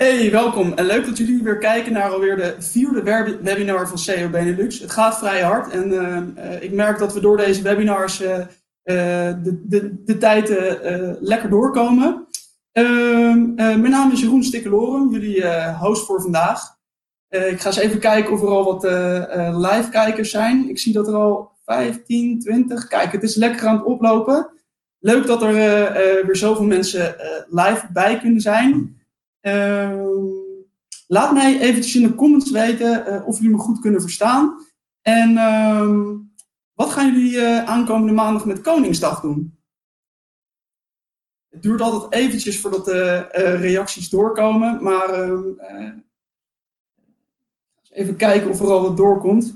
Hey, welkom en leuk dat jullie weer kijken naar alweer de vierde webinar van CEO Benelux. Het gaat vrij hard en uh, ik merk dat we door deze webinars uh, de, de, de tijd lekker doorkomen. Ehm, mijn naam is Jeroen Stikkeloren, jullie host voor vandaag. ik ga eens even kijken of er al wat live kijkers zijn. Ik zie dat er al 15, 20, kijk het is lekker aan het oplopen. Leuk dat er weer zoveel mensen live bij kunnen zijn. Ehm, laat mij eventjes in de comments weten uh, of jullie me goed kunnen verstaan. En ehm, wat gaan jullie uh, aankomende maandag met Koningsdag doen? Het duurt altijd eventjes voordat de uh, reacties doorkomen, maar ehm, even kijken of er al wat doorkomt.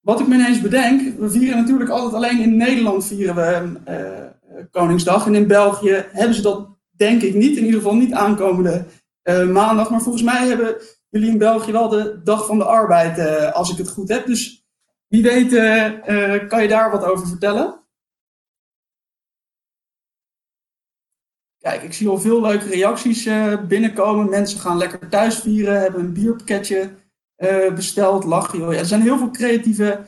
Wat ik me ineens bedenk, we vieren natuurlijk altijd alleen in Nederland vieren we Koningsdag. En in België hebben ze dat denk ik niet, in ieder geval niet aankomende uh, maandag. Maar volgens mij hebben jullie in België wel de Dag van de Arbeid, uh, als ik het goed heb. Dus wie weet uh, kan je daar wat over vertellen. Kijk, ik zie al veel leuke reacties binnenkomen. Mensen gaan lekker thuis vieren, hebben een bierpakketje besteld, lachen. Ja, er zijn heel veel creatieve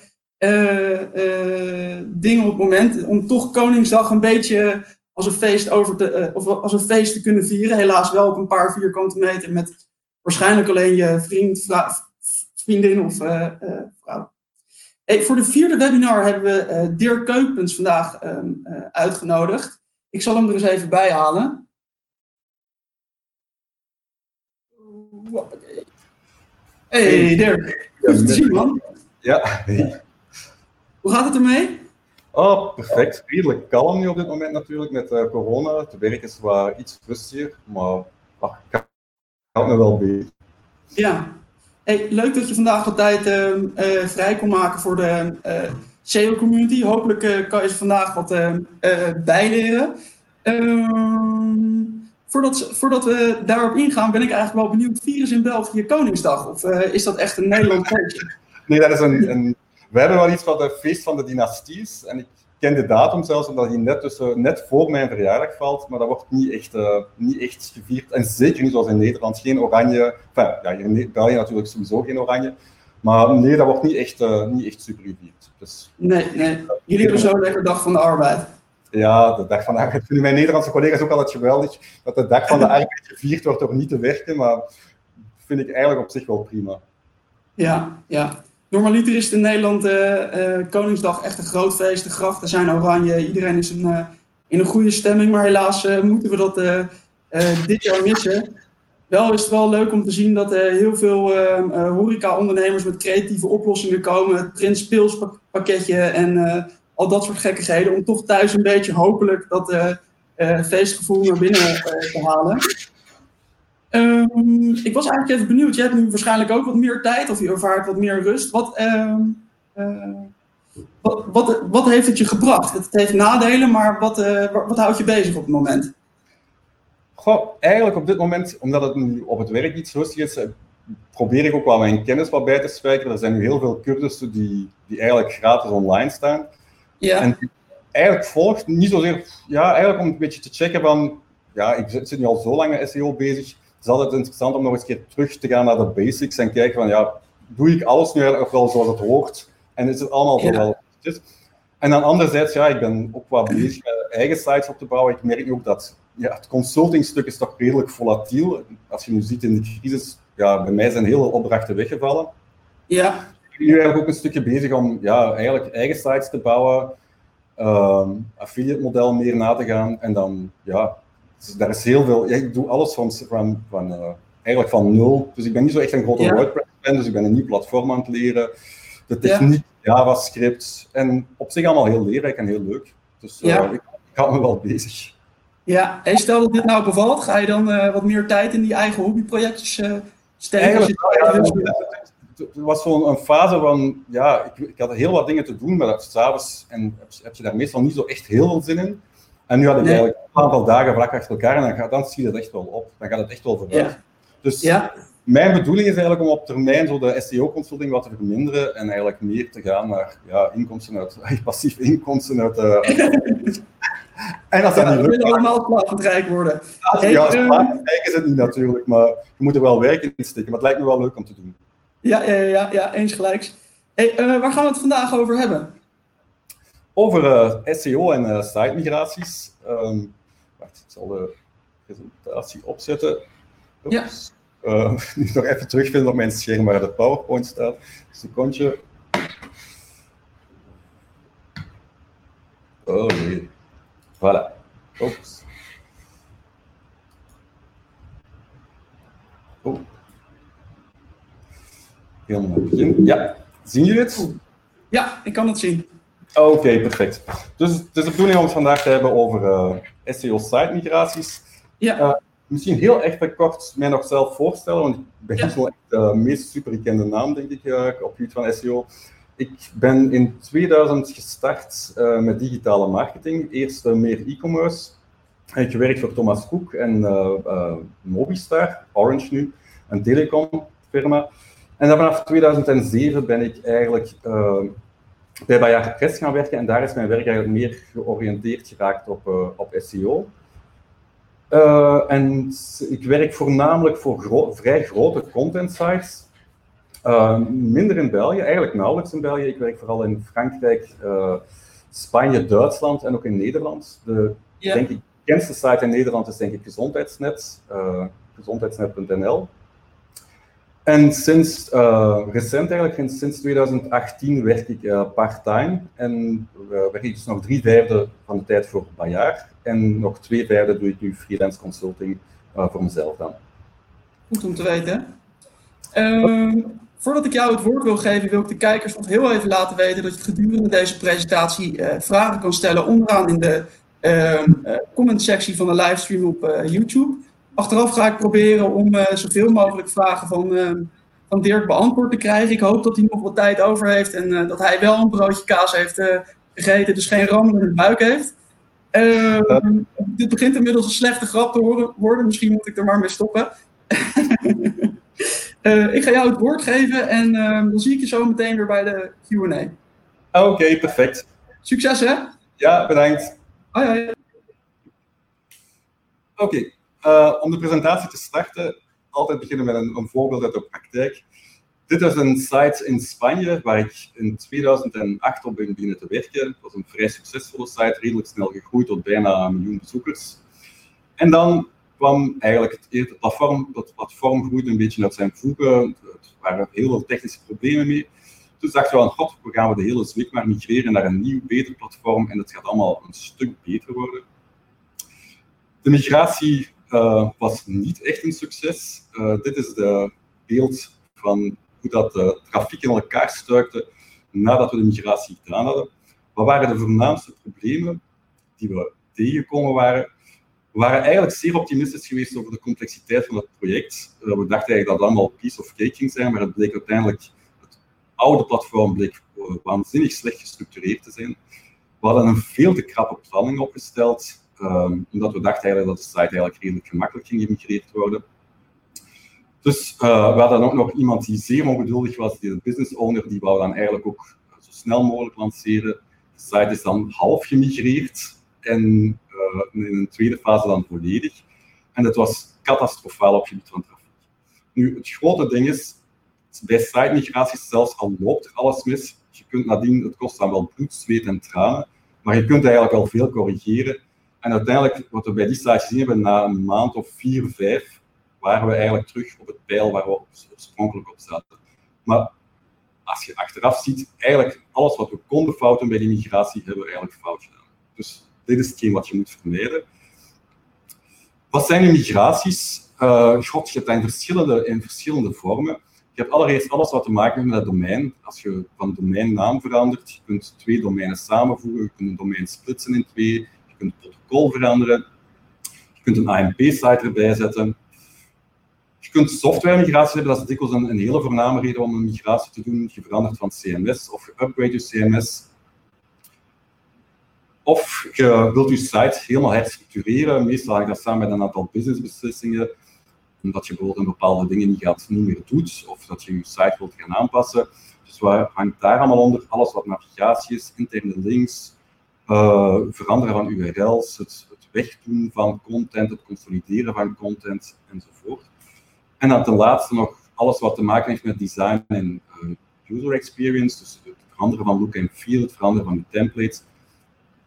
dingen op het moment om toch Koningsdag een beetje als een feest, over te, uh, of als een feest te kunnen vieren. Helaas wel op een paar vierkante meter met waarschijnlijk alleen je vriend, vriendin of uh, uh, vrouw. Hey, voor de vierde webinar hebben we Dirk Keupens vandaag um, uitgenodigd. Ik zal hem er eens even bij halen. Hey Dirk, goed te zien man. Ja. Hoe gaat het ermee? Oh, perfect. Redelijk kalm nu op dit moment natuurlijk met uh, corona. Het werk is wel iets rustiger, maar ach, kan me wel beter. Ja. Hey, leuk dat je vandaag wat tijd uh, uh, vrij kon maken voor de SEO-community. Hopelijk kan je ze vandaag wat bijleren. Ehm, voordat, voordat we daarop ingaan, ben ik eigenlijk wel benieuwd. Virus in België Koningsdag? Of is dat echt een Nederlands feestje? Nee, dat is een, een we hebben wel iets van de feest van de dynasties. En ik ken de datum zelfs, omdat die net, tussen, net voor mijn verjaardag valt. Maar dat wordt niet echt, uh, niet echt gevierd. En zeker niet zoals in Nederland. Geen oranje. Enfin, ja, in België natuurlijk sowieso geen oranje. Maar nee, dat wordt niet echt, uh, niet echt super gevierd. Dus, nee, nee. Jullie hebben zo lekker dag van de arbeid. Ja, de dag van de arbeid vinden mijn Nederlandse collega's ook altijd geweldig. Dat de dag van de arbeid gevierd wordt door niet te werken. Maar vind ik eigenlijk op zich wel prima. Ja, ja. Normaliter is het in Nederland uh, Koningsdag echt een groot feest. De grachten zijn oranje. Iedereen is uh, in een goede stemming. Maar helaas moeten we dat dit jaar missen. Wel is het wel leuk om te zien dat heel veel horeca-ondernemers met creatieve oplossingen komen. Het Prins en al dat soort gekkigheden. Om toch thuis een beetje hopelijk dat feestgevoel naar binnen te halen. Um, ik was eigenlijk even benieuwd. Je hebt nu waarschijnlijk ook wat meer tijd of je ervaart wat meer rust. Wat, um, uh, wat, wat, wat, heeft het je gebracht? Het heeft nadelen, maar wat, uh, wat houdt je bezig op het moment? Goh, eigenlijk op dit moment, omdat het nu op het werk iets rustig is, eh, probeer ik ook wel mijn kennis wat bij te spijkeren. Er zijn nu heel veel cursussen die, die eigenlijk gratis online staan. Ja. En eigenlijk volgt niet zozeer, ja, eigenlijk om een beetje te checken van, ja, ik zit nu al zo lang met SEO bezig is altijd interessant om nog eens een keer terug te gaan naar de basics en kijken van, ja, doe ik alles nu of wel zoals het hoort? En is het allemaal zo wel En dan anderzijds, ja, ik ben ook wat bezig met eigen sites op te bouwen. Ik merk ook dat ja, het consultingstuk is toch redelijk volatiel. Als je nu ziet in de crisis, ja, bij mij zijn heel veel opdrachten weggevallen. Ja. Ik ben nu eigenlijk ook een stukje bezig om ja, eigenlijk eigen sites te bouwen, um, affiliate model meer na te gaan en dan ja, dus daar is heel veel. Ja, ik doe alles van, van, van uh, eigenlijk van nul. Dus ik ben niet zo echt een grote ja. WordPress-fan, dus ik ben een nieuw platform aan het leren. De techniek, ja. JavaScript. En op zich allemaal heel leerrijk en heel leuk. Dus uh, ja. ik, ik hou me wel bezig. Ja, en stel dat dit nou bevalt, ga je dan uh, wat meer tijd in die eigen hobbyprojectjes uh, steken? Het was zo'n een fase van, ja, ik, ik, had heel wat dingen te doen, maar s'avonds en heb je daar meestal niet zo echt heel veel zin in. En nu had ik nee. eigenlijk een aantal dagen vlak achter elkaar en dan, gaat, dan schiet het echt wel op. Dan gaat het echt wel vooruit. Ja. Dus ja. mijn bedoeling is eigenlijk om op termijn zo de SEO-consulting wat te verminderen en eigenlijk meer te gaan naar ja, inkomsten uit, passief inkomsten uit... Uh, En als dat Ja, niet lukt, allemaal rijk worden. ja, Hey, ja, rijk is het niet natuurlijk, maar je moet er wel werk in steken. Maar het lijkt me wel leuk om te doen. Ja, ja, ja, ja eens gelijks. Hey, eh, waar gaan we het vandaag over hebben? Over eh, SEO en eh site-migraties. Ehm, wacht, ik zal de presentatie opzetten. Oeps. Eh, nu nog even terugvinden op mijn scherm waar de PowerPoint staat. Een secondje. Oh nee. Voilà. Oeps. Oh. Helemaal begin. Ja, zien jullie het? Ja, ik kan het zien. Oké, perfect. Dus het is de bedoeling om het vandaag te hebben over eh, SEO-site-migraties. Ja, Eh, misschien heel echt kort mij nog zelf voorstellen, want ik ben Ja. niet wel echt de meest superbekende naam, denk ik, eh, op het gebied van SEO. Ik ben in 2000 gestart eh, met digitale marketing. Eerst eh, meer e-commerce. Ik gewerkt voor Thomas Cook en eh, eh, Mobistar, Orange nu, een telecomfirma. En dan vanaf 2007 ben ik eigenlijk eh, bij Bayard Press gaan werken en daar is mijn werk eigenlijk meer georiënteerd geraakt op, eh, op SEO. Eh, en ik werk voornamelijk voor gro- vrij grote content sites. Eh, minder in België, eigenlijk nauwelijks in België. Ik werk vooral in Frankrijk, Spanje, Duitsland en ook in Nederland. De ja. denk ik, bekendste site in Nederland is denk ik Gezondheidsnet, gezondheidsnet.nl. En sinds eh, recent eigenlijk, sinds- sinds 2018 werk ik eh, part-time en eh, werk ik dus nog drie vijfde van de tijd voor Bayard en nog twee vijfde doe ik nu freelance consulting voor mezelf dan. Goed om te weten. Ehm, voordat ik jou het woord wil geven, wil ik de kijkers nog heel even laten weten dat je gedurende deze presentatie vragen kan stellen onderaan in de ehm eh, comment-sectie van de livestream op YouTube. Achteraf ga ik proberen om eh, zoveel mogelijk vragen van, ehm, van Dirk beantwoord te krijgen. Ik hoop dat hij nog wat tijd over heeft en eh, dat hij wel een broodje kaas heeft eh, gegeten, dus geen rammel in de buik heeft. Ehm, Dit begint inmiddels een slechte grap te horen- worden, misschien moet ik er maar mee stoppen. Ik ga jou het woord geven en ehm, dan zie ik je zo meteen weer bij de Q&A. Oké, perfect. Succes hè! Ja, bedankt. Hoi hoi! Oké, eh, om de presentatie te starten, altijd beginnen met een, een voorbeeld uit de praktijk. Dit is een site in Spanje waar ik in 2008 op ben beginnen te werken. Het was een vrij succesvolle site, redelijk snel gegroeid tot bijna een miljoen bezoekers. En dan kwam eigenlijk het, eerste platform, dat platform groeide een beetje uit zijn voegen. Er waren heel veel technische problemen mee. Dus dachten we aan, god, we gaan we de hele zwik maar migreren naar een nieuw, beter platform en het gaat allemaal een stuk beter worden. De migratie eh, was niet echt een succes. Eh, dit is de beeld van hoe dat de trafiek in elkaar stuikte nadat we de migratie gedaan hadden. Wat waren de voornaamste problemen die we tegengekomen waren? We waren eigenlijk zeer optimistisch geweest over de complexiteit van het project. Eh, we dachten eigenlijk dat het allemaal piece of cake ging zijn, maar het bleek uiteindelijk, het oude platform bleek waanzinnig slecht gestructureerd te zijn. We hadden een veel te krappe planning opgesteld, ehm, omdat we dachten eigenlijk dat de site eigenlijk redelijk gemakkelijk ging gemigreerd worden. Dus eh, we hadden ook nog iemand die zeer ongeduldig was, die de business owner, die wou dan eigenlijk ook zo snel mogelijk lanceren. De site is dan half gemigreerd en uh, in een tweede fase dan volledig. En dat was catastrofaal op het gebied van trafiek. Nu, het grote ding is, bij site-migraties zelfs al loopt er alles mis, je kunt nadien, het kost dan wel bloed, zweet en tranen, maar je kunt eigenlijk al veel corrigeren. En uiteindelijk, wat we bij die site gezien hebben, na een maand of vier, vijf, waren we eigenlijk terug op het pijl waar we oorspronkelijk op zaten. Maar als je achteraf ziet, eigenlijk alles wat we konden fouten bij die migratie, hebben we eigenlijk fout gedaan. Dus dit is hetgeen wat je moet vermijden. Wat zijn migraties? Uh, God, je hebt dat in verschillende, in verschillende vormen. Je hebt allereerst alles wat te maken heeft met het domein. Als je van domeinnaam verandert, je kunt twee domeinen samenvoegen, je kunt een domein splitsen in twee, kunt het protocol veranderen, je kunt een AMP-site erbij zetten. Je kunt software-migratie hebben, dat is dikwijls een, een hele voorname reden om een migratie te doen. Je verandert van CMS of je upgrade je CMS. Of je wilt je site helemaal herstructureren. Meestal hangt dat samen met een aantal businessbeslissingen. Omdat je bijvoorbeeld een bepaalde dingen niet, gaat, niet meer doet, of dat je je site wilt gaan aanpassen. Dus wat hangt daar allemaal onder? Alles wat navigatie is, interne links, uh, veranderen van URL's, het, het wegdoen van content, het consolideren van content enzovoort. En dan ten laatste nog alles wat te maken heeft met design en uh, user experience, dus het veranderen van look en feel, het veranderen van de templates.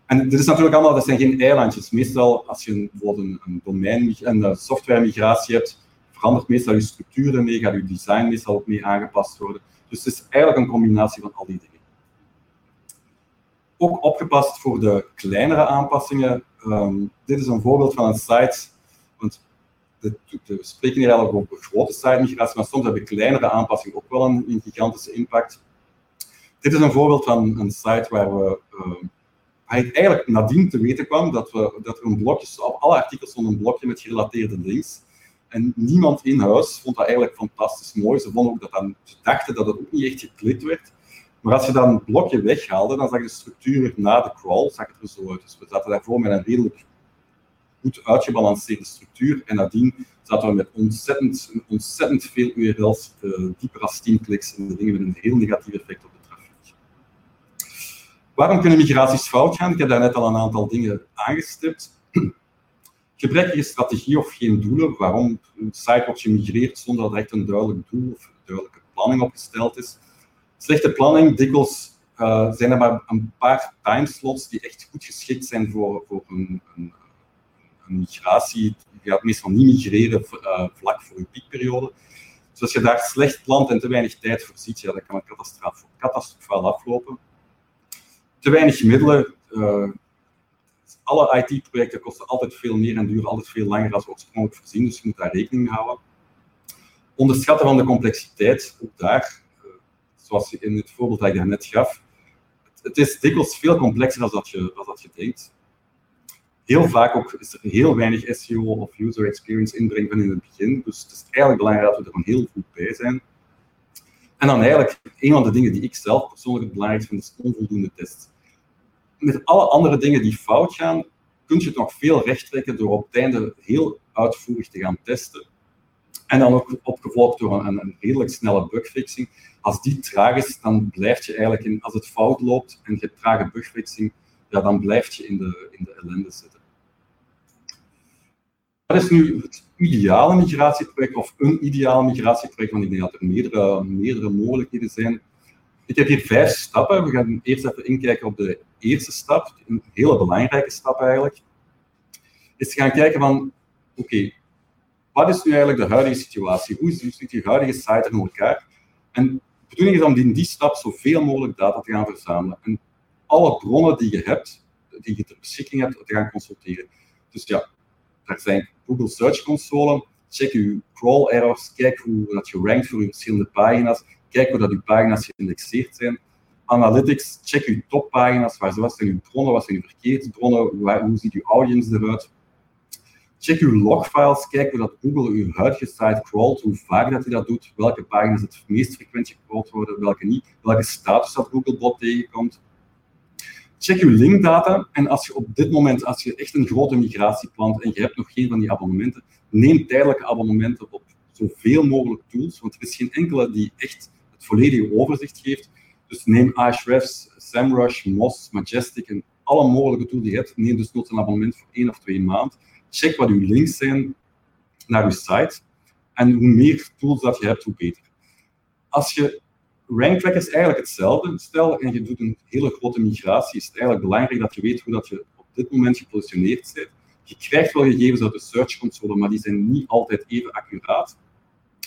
En dit is natuurlijk allemaal, dat zijn geen eilandjes. Meestal als je bijvoorbeeld een, een domein, een software migratie hebt, verandert meestal je structuur ermee, gaat je design meestal ook mee aangepast worden. Dus het is eigenlijk een combinatie van al die dingen. Ook opgepast voor de kleinere aanpassingen. Um, dit is een voorbeeld van een site, want de, we spreken hier eigenlijk over grote site-migratie, maar soms hebben kleinere aanpassingen ook wel een, gigantische impact. Dit is een voorbeeld van een site waar we um, eigenlijk nadien te weten kwam dat, we, dat er een blokje, op alle artikels stond een blokje met gerelateerde links. En niemand in huis vond dat eigenlijk fantastisch mooi. Ze, vonden ook dat dan, ze dachten dat het ook niet echt geklikt werd. Maar als je dan een blokje weghaalde, dan zag de structuur na de crawl zag er zo uit. Dus we zaten daarvoor met een redelijk goed uitgebalanceerde structuur. En nadien zaten we met ontzettend, ontzettend veel URL's, uh, dieper als 10 kliks en de dingen met een heel negatief effect op de trafiek. Waarom kunnen migraties fout gaan? Ik heb daar net al een aantal dingen aangestipt gebrekkige strategie of geen doelen, waarom een site wordt gemigreerd zonder dat er echt een duidelijk doel of duidelijke planning opgesteld is. Slechte planning, dikwijls uh, zijn er maar een paar timeslots die echt goed geschikt zijn voor, voor een, een, een migratie. Je gaat meestal niet migreren uh, vlak voor je piekperiode. Dus als je daar slecht plant en te weinig tijd voor ziet, ja, dan kan het catastrofaal aflopen. Te weinig middelen, uh, alle IT-projecten kosten altijd veel meer en duren altijd veel langer dan oorspronkelijk voorzien, dus je moet daar rekening mee houden. Onderschatten van de complexiteit, ook daar, eh, zoals in het voorbeeld dat ik net gaf, het is dikwijls veel complexer dan dat je, dat je denkt. Heel vaak ook is er heel weinig SEO of user experience inbreng van in het begin, dus het is eigenlijk belangrijk dat we er gewoon heel goed bij zijn. En dan eigenlijk, een van de dingen die ik zelf persoonlijk het belangrijkste vind, is onvoldoende tests met alle andere dingen die fout gaan, kun je het nog veel recht trekken door op het einde heel uitvoerig te gaan testen. En dan ook opgevolgd door een, een redelijk snelle bugfixing. Als die traag is, dan blijf je eigenlijk in, als het fout loopt en je hebt trage bugfixing, ja, dan blijf je in de, in de ellende zitten. Wat is nu het ideale migratieproject of een ideaal migratieproject? Want ik denk dat er meerdere, meerdere mogelijkheden zijn. Ik heb hier vijf stappen. We gaan eerst even inkijken op de eerste stap, een hele belangrijke stap eigenlijk. Is te gaan kijken van, oké, wat is nu eigenlijk de huidige situatie? Hoe ziet die huidige site er in elkaar? En de bedoeling is om in die stap zoveel mogelijk data te gaan verzamelen. En alle bronnen die je hebt, die je ter beschikking hebt, te gaan consulteren. Dus ja, daar zijn Google Search Console. Check je crawl errors, kijk hoe dat je rankt voor je verschillende pagina's. Kijk hoe dat je pagina's geïndexeerd zijn. Analytics, check je toppagina's, waar, wat zijn uw bronnen, wat zijn uw verkeersbronnen, hoe ziet uw audience eruit. Check uw logfiles, kijk hoe dat Google uw huidige site crawlt, hoe vaak dat hij dat doet, welke pagina's het meest frequent gecrawled worden, welke niet, welke status dat Googlebot tegenkomt. Check uw linkdata en als je op dit moment, als je echt een grote migratie plant en je hebt nog geen van die abonnementen, neem tijdelijke abonnementen op zoveel mogelijk tools, want er is geen enkele die echt volledige overzicht geeft. Dus neem Ahrefs, SEMrush, Moz, Majestic en alle mogelijke tools die je hebt. Neem dus nooit een abonnement voor één of twee maanden. Check wat uw links zijn naar uw site. En hoe meer tools dat je hebt, hoe beter. Als je rank trackers eigenlijk hetzelfde. Stel en je doet een hele grote migratie, is het eigenlijk belangrijk dat je weet hoe dat je op dit moment gepositioneerd bent. Je krijgt wel gegevens uit de Search Console, maar die zijn niet altijd even accuraat.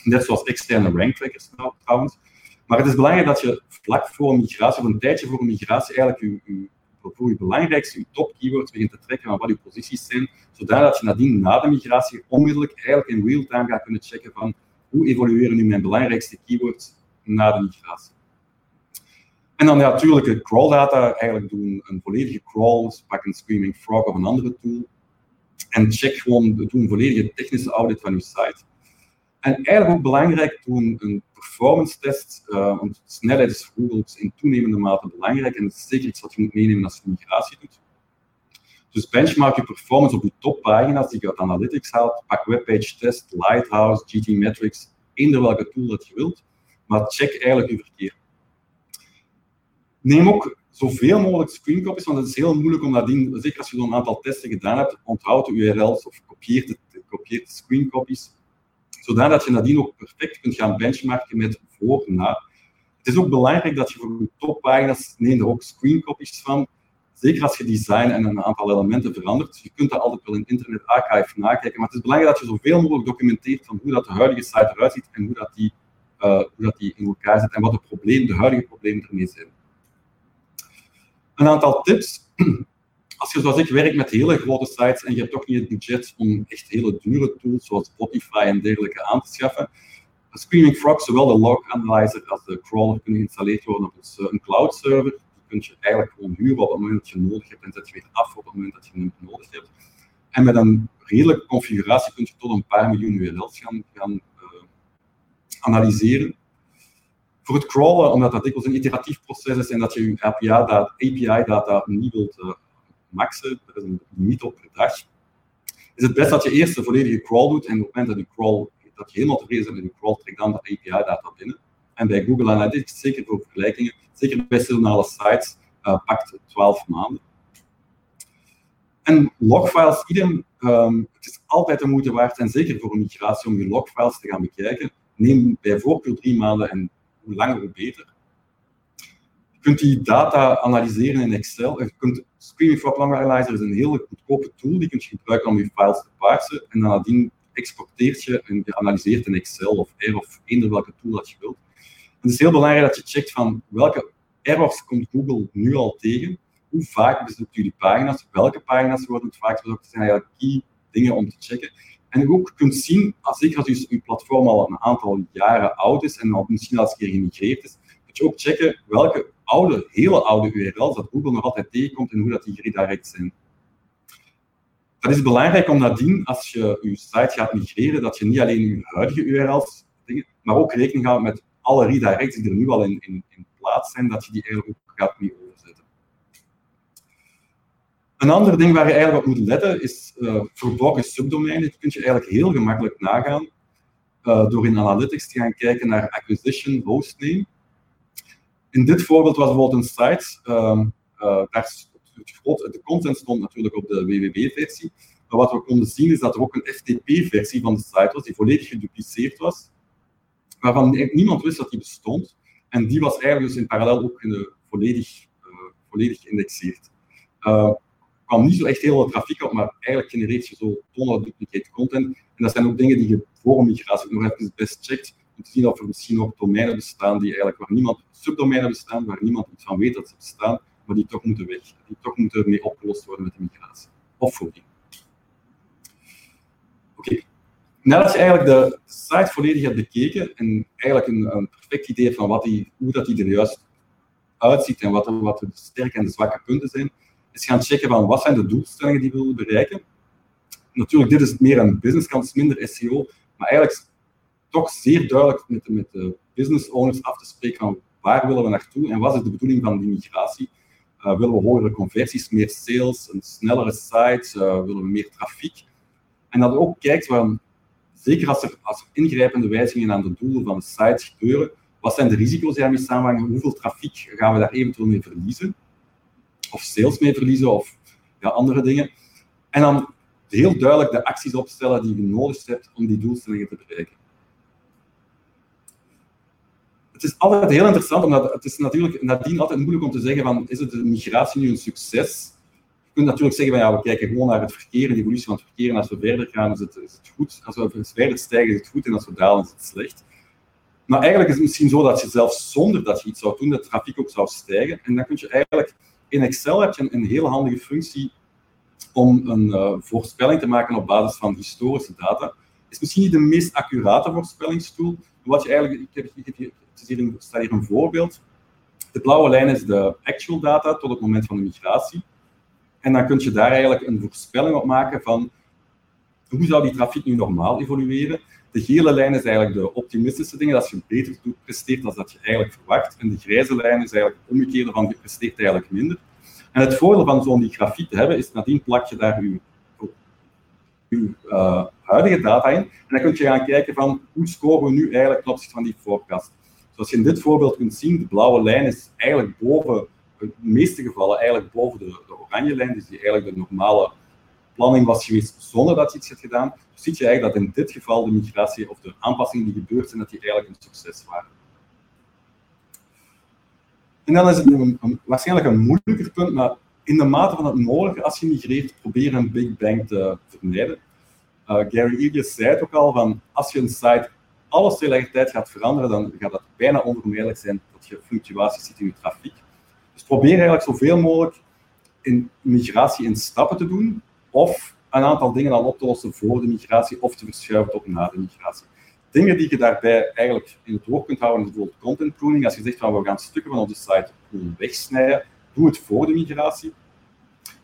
Net zoals externe rank trackers trouwens. Maar het is belangrijk dat je vlak voor een migratie, of een tijdje voor een migratie, eigenlijk je, voor je belangrijkste, je top keywords begint te trekken van wat je posities zijn, zodat je nadien, na de migratie, onmiddellijk eigenlijk in real-time gaat kunnen checken van hoe evolueren nu mijn belangrijkste keywords na de migratie. En dan natuurlijk crawl data, eigenlijk doen een volledige crawl, dus pak een Screaming Frog of een andere tool, en check gewoon, doe een volledige technische audit van je site. En eigenlijk ook belangrijk, doen een performance test, uh, want snelheid is voor Google in toenemende mate belangrijk en het is zeker iets wat je moet meenemen als je migratie doet. Dus benchmark je performance op je toppagina's die je uit Analytics haalt, pak webpage test, Lighthouse, GT Metrics, eender welke tool dat je wilt, maar check eigenlijk je verkeer. Neem ook zoveel mogelijk screencopies, want het is heel moeilijk om nadien, zeker als je zo'n aantal testen gedaan hebt, onthoud de URL's of kopieert de, kopieert de screencopies, zodat je nadien ook perfect kunt gaan benchmarken met voor na. Het is ook belangrijk dat je voor je toppagina's neem er ook screencopies van, zeker als je design en een aantal elementen verandert. Je kunt dat altijd wel in Internet Archive nakijken, maar het is belangrijk dat je zoveel mogelijk documenteert van hoe dat de huidige site eruit ziet en hoe dat die, uh, hoe dat die in elkaar zit en wat de, probleem, de huidige problemen ermee zijn. Een aantal tips. Als je zoals ik werkt met hele grote sites en je hebt toch niet het budget om echt hele dure tools zoals Spotify en dergelijke aan te schaffen, Screaming Frog, zowel de log analyzer als de crawler kunnen geïnstalleerd worden op een cloud server. Die kun je eigenlijk gewoon huren op het moment dat je nodig hebt en zet je weer af op het moment dat je hem nodig hebt. En met een redelijke configuratie kun je tot een paar miljoen URL's gaan, gaan uh, analyseren voor het crawlen, omdat dat dikwijls een iteratief proces is en dat je je API-data API niet wilt uh, maxen, er is een limiet op per dag, is het best dat je eerst de volledige crawl doet en op het moment dat je, crawl, dat helemaal tevreden bent met je crawl, trek dan de API-data binnen. En bij Google Analytics, zeker voor vergelijkingen, zeker bij sezonale sites, uh, pakt 12 maanden. En logfiles, idem, um, het is altijd de moeite waard, en zeker voor een migratie, om je logfiles te gaan bekijken. Neem bij voorkeur drie maanden en hoe langer hoe beter. Je kunt die data analyseren in Excel. Je kunt, Screaming Frog Long Analyzer is een hele goedkope tool, die kun je gebruiken om je files te parsen. En nadien exporteert je en je analyseert in Excel of R of eender welke tool dat je wilt. het is heel belangrijk dat je checkt van welke errors komt Google nu al tegen, hoe vaak bezoekt die pagina's, welke pagina's worden het vaak bezocht, dat zijn eigenlijk key dingen om te checken. En ook kunt zien, zeker als je platform al een aantal jaren oud is en al misschien al eens een keer gemigreerd is, dat je ook checken welke oude, hele oude URL's dat Google nog altijd tegenkomt en hoe dat die geredirect zijn. Dat is belangrijk om nadien, als je je site gaat migreren, dat je niet alleen je huidige URL's, maar ook rekening houdt met alle redirects die er nu al in, in, in plaats zijn, dat je die eigenlijk ook gaat mee overzetten. Een ander ding waar je eigenlijk op moet letten is uh, verborgen subdomeinen. Dat kun je eigenlijk heel gemakkelijk nagaan uh, door in Analytics te gaan kijken naar acquisition hostname. In dit voorbeeld was bijvoorbeeld een site, uh, daar het de content stond natuurlijk op de www-versie, maar wat we konden zien is dat er ook een FTP-versie van de site was die volledig gedupliceerd was, waarvan niemand wist dat die bestond. En die was eigenlijk dus in parallel ook in volledig, volledig geïndexeerd kwam niet zo echt heel veel trafiek op, maar eigenlijk genereert je zo tonnen duplicate content. En dat zijn ook dingen die je voor een migratie nog even best checkt, te zien of er misschien ook domeinen bestaan die eigenlijk waar niemand, subdomeinen bestaan, waar niemand iets van weet dat ze bestaan, maar die toch moeten weg, die toch moeten mee opgelost worden met de migratie. Of voeding. Oké. Nadat je eigenlijk de site volledig hebt bekeken en eigenlijk een, een perfect idee van wat hoe dat die er juist uitziet en wat, wat de sterke en de zwakke punten zijn, is gaan checken van wat zijn de doelstellingen die we willen bereiken. Natuurlijk, dit is meer een businesskant, is minder SEO, maar eigenlijk toch zeer duidelijk met de, met de business owners af te spreken van waar willen we naartoe en wat is de bedoeling van die migratie. Uh, willen we hogere conversies, meer sales, een snellere site, uh, willen we meer trafiek. En dat ook kijkt, van, zeker als er, als ingrijpende wijzigingen aan de doelen van de site gebeuren, wat zijn de risico's die daarmee samenhangen, hoeveel trafiek gaan we daar eventueel mee verliezen of sales mee verliezen of ja, andere dingen. En dan heel duidelijk de acties opstellen die je nodig hebt om die doelstellingen te bereiken. Het is altijd heel interessant, omdat het is natuurlijk nadien altijd moeilijk om te zeggen van, is het de migratie nu een succes? Je kunt natuurlijk zeggen van, ja, we kijken gewoon naar het verkeer, de evolutie van het verkeer, en als we verder gaan, is het, is het goed. Als we verder stijgen, is het goed, en als we dalen, is het slecht. Maar eigenlijk is het misschien zo dat je zelfs zonder dat je iets zou doen, de trafiek ook zou stijgen. En dan kun je eigenlijk in Excel heb je een, heel handige functie om een uh, voorspelling te maken op basis van historische data. Is misschien niet de meest accurate voorspellingstool. Wat je eigenlijk, ik heb, ik het een, staat hier een voorbeeld. De blauwe lijn is de actual data tot het moment van de migratie. En dan kun je daar eigenlijk een voorspelling op maken van hoe zou die trafiek nu normaal evolueren. De gele lijn is eigenlijk de optimistische dingen, dat je beter presteert dan dat je eigenlijk verwacht. En de grijze lijn is eigenlijk het omgekeerde van je presteert eigenlijk minder. En het voordeel van zo'n grafiek te hebben, is nadien plak je daar je, uh, huidige data in. En dan kun je gaan kijken van hoe scoren we nu eigenlijk ten opzichte van die forecast. Zoals je in dit voorbeeld kunt zien, de blauwe lijn is eigenlijk boven in de meeste gevallen eigenlijk boven de, de oranje lijn, dus die eigenlijk de normale planning was geweest zonder dat je iets had gedaan, dus zie je eigenlijk dat in dit geval de migratie of de aanpassingen die gebeurd zijn, dat die eigenlijk een succes waren. En dan is het waarschijnlijk een moeilijker punt, maar in de mate van het mogelijke, als je migreert, probeer een Big Bang te vermijden. Uh, Gary Illies zei het ook al, van als je een site alles tegelijkertijd gaat veranderen, dan gaat het bijna onvermijdelijk zijn dat je fluctuaties ziet in je trafiek. Dus probeer eigenlijk zoveel mogelijk in migratie in stappen te doen, of een aantal dingen al op te lossen voor de migratie, of te verschuiven tot na de migratie. Dingen die je daarbij eigenlijk in het oog kunt houden, is bijvoorbeeld content pruning. Als je zegt van we gaan stukken van onze site wegsnijden, doe het voor de migratie.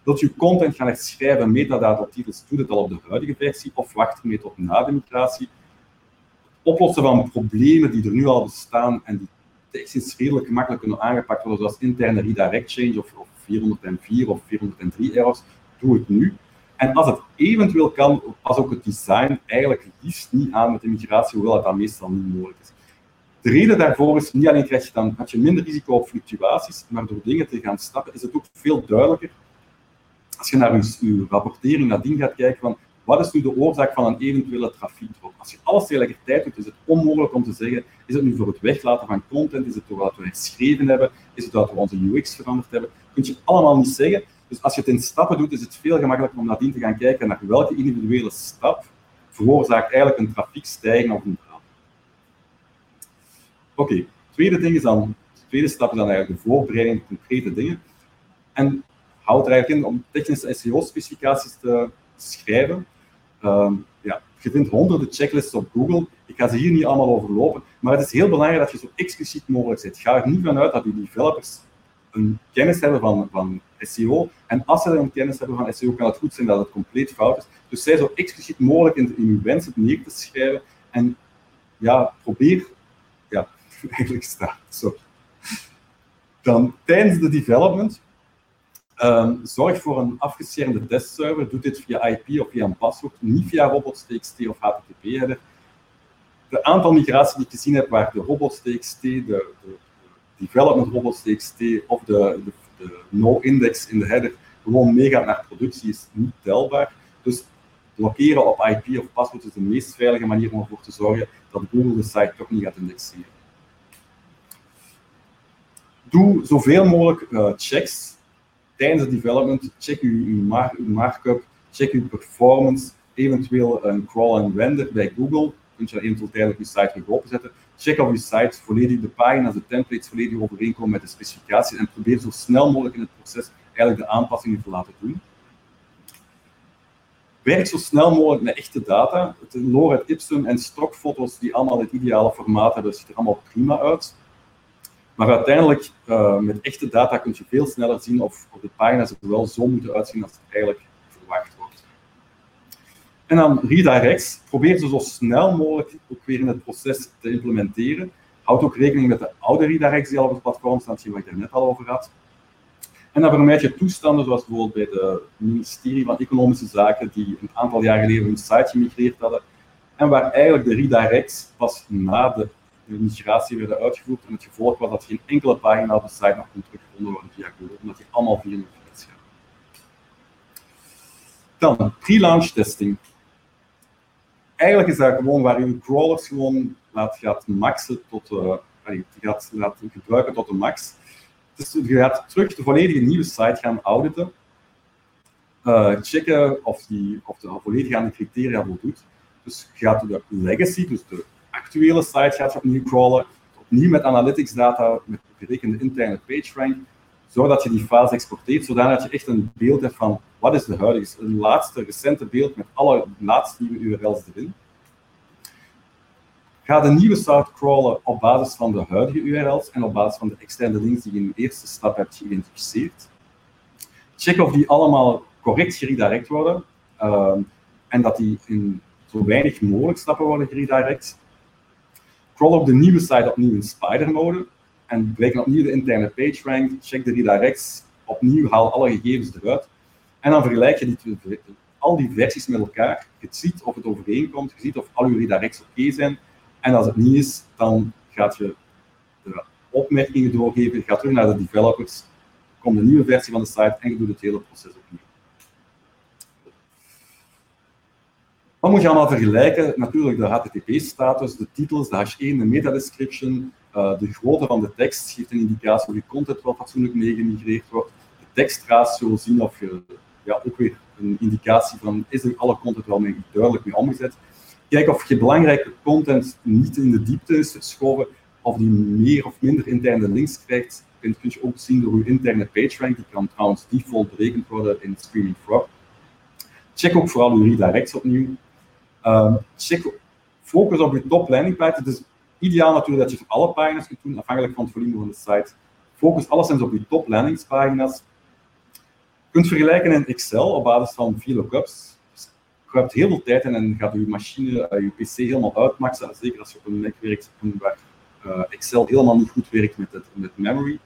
Wilt je content gaan schrijven, metadata titels, doe het al op de huidige versie, of wacht ermee tot na de migratie. Oplossen van problemen die er nu al bestaan en die technisch redelijk gemakkelijk kunnen aangepakt worden, zoals interne redirect change of, of 404 of 403 errors, doe het nu. En als het eventueel kan, pas ook het design eigenlijk liefst niet aan met de migratie, hoewel het dan meestal niet mogelijk is. De reden daarvoor is, niet alleen krijg je dan had je minder risico op fluctuaties, maar door dingen te gaan stappen is het ook veel duidelijker. Als je naar je rapportering nadien gaat kijken van wat is nu de oorzaak van een eventuele trafiekdrop? Als je alles tegelijkertijd doet, is het onmogelijk om te zeggen, is het nu voor het weglaten van content, is het doordat we geschreven hebben, is het doordat we onze UX veranderd hebben? Kun je allemaal niet zeggen. Dus als je het in stappen doet, is het veel gemakkelijker om nadien te gaan kijken naar welke individuele stap veroorzaakt eigenlijk een trafiekstijging of een daling. Oké, tweede is de tweede stap is dan eigenlijk de voorbereiding concrete dingen. En houd er eigenlijk in om technische SEO-specificaties te schrijven. Um, ja, je vindt honderden checklists op Google. Ik ga ze hier niet allemaal overlopen, maar het is heel belangrijk dat je zo expliciet mogelijk zit. Ga er niet vanuit dat je developers een kennis hebben van, van SEO. En als ze een kennis hebben van SEO, kan het goed zijn dat het compleet fout is. Dus zij zo expliciet mogelijk in, in uw wensen neer te schrijven. En ja, probeer, ja, eigenlijk staat zo. Dan tijdens de development, um, zorg voor een afgeschermde testserver. Doe dit via IP of via een paswoord, niet via robots.txt of HTTP-header. De aantal migraties die ik gezien heb waar de robots.txt, de, de, development robots.txt of de, de de no-index in de header gewoon meegaat naar productie is niet telbaar. Dus blokkeren op IP of paswoord is de meest veilige manier om ervoor te zorgen dat Google de site toch niet gaat indexeren. Doe zoveel mogelijk uh, checks tijdens het development. Check uw, markup, check uw performance, eventueel een crawl en render bij Google. Kun je eventueel tijdelijk je site weer openzetten check of je site volledig, de pagina's, de templates volledig overeenkomen met de specificaties en probeer zo snel mogelijk in het proces eigenlijk de aanpassingen te laten doen. Werk zo snel mogelijk met echte data. Het LoRed Ipsum en stokfoto's die allemaal het ideale formaat hebben, ziet er allemaal prima uit. Maar uiteindelijk, uh, met echte data kun je veel sneller zien of, of de pagina's er wel zo moeten uitzien als het eigenlijk verwacht wordt. En dan redirects, probeer ze zo snel mogelijk ook weer in het proces te implementeren. Houd ook rekening met de oude redirects die al op het platform staan, die ik er net al over had. En dan vermijd je toestanden zoals bijvoorbeeld bij het ministerie van Economische Zaken, die een aantal jaar geleden hun site gemigreerd hadden, en waar eigenlijk de redirects pas na de, migratie werden uitgevoerd. En het gevolg was dat geen enkele pagina op de site nog kon teruggevonden worden via Google, omdat die allemaal via een gaan. Dan, pre-launch testing eigenlijk is dat gewoon waar je crawlers gewoon laat, gaat maxen tot, uh, gaat, laat gebruiken tot de max. Dus je gaat terug de volledige nieuwe site gaan auditen. Uh, checken of, die, of de volledig aan de criteria voldoet. Dus je gaat de legacy, dus de actuele site, gaat opnieuw crawlen. Opnieuw met analytics data, met berekende interne PageRank. Zodat je die fase exporteert, zodat je echt een beeld hebt van wat is de huidige, een laatste recente beeld met alle laatste nieuwe URL's erin. Ga de nieuwe site crawlen op basis van de huidige URL's en op basis van de externe links die je in de eerste stap hebt geïdentificeerd. Check of die allemaal correct geredirect worden uh, en dat die in zo weinig mogelijk stappen worden geredirect. Crawl op de nieuwe site opnieuw in Spider mode en breken opnieuw de interne PageRank. Check de redirects, opnieuw haal alle gegevens eruit en dan vergelijk je die, al die versies met elkaar. Je ziet of het overeenkomt, je ziet of al je redirects oké zijn. En als het niet is, dan gaat je de opmerkingen doorgeven, je gaat terug naar de developers komt een nieuwe versie van de site en je doet het hele proces opnieuw. Wat moet je allemaal vergelijken? Natuurlijk de HTTP-status, de titels, de hash 1, de metadescription, uh, de grootte van de tekst geeft een indicatie of je content wel fatsoenlijk meegemigreerd wordt. De tekstratio zien of je, ja, ook weer een indicatie van is er alle content wel mee, duidelijk mee omgezet. Kijk of je belangrijke content niet in de diepte is verschoven, of die meer of minder interne links krijgt. Dat kun je ook zien door je interne PageRank, die kan trouwens default berekend worden in Screaming Frog. Check ook vooral je redirects opnieuw. Um, focus op je top landing page. Het is ideaal natuurlijk dat je voor alle pagina's kunt doen, afhankelijk van het volume van de site. Focus alleszins op je top landingspagina's. Je kunt vergelijken in Excel op basis van VLOOKUPs. Dus je hebt heel veel tijd en gaat je machine, uh, je PC helemaal uitmaxen. Zeker als je op een Mac werkt waar uh, Excel helemaal niet goed werkt met, het, met memory.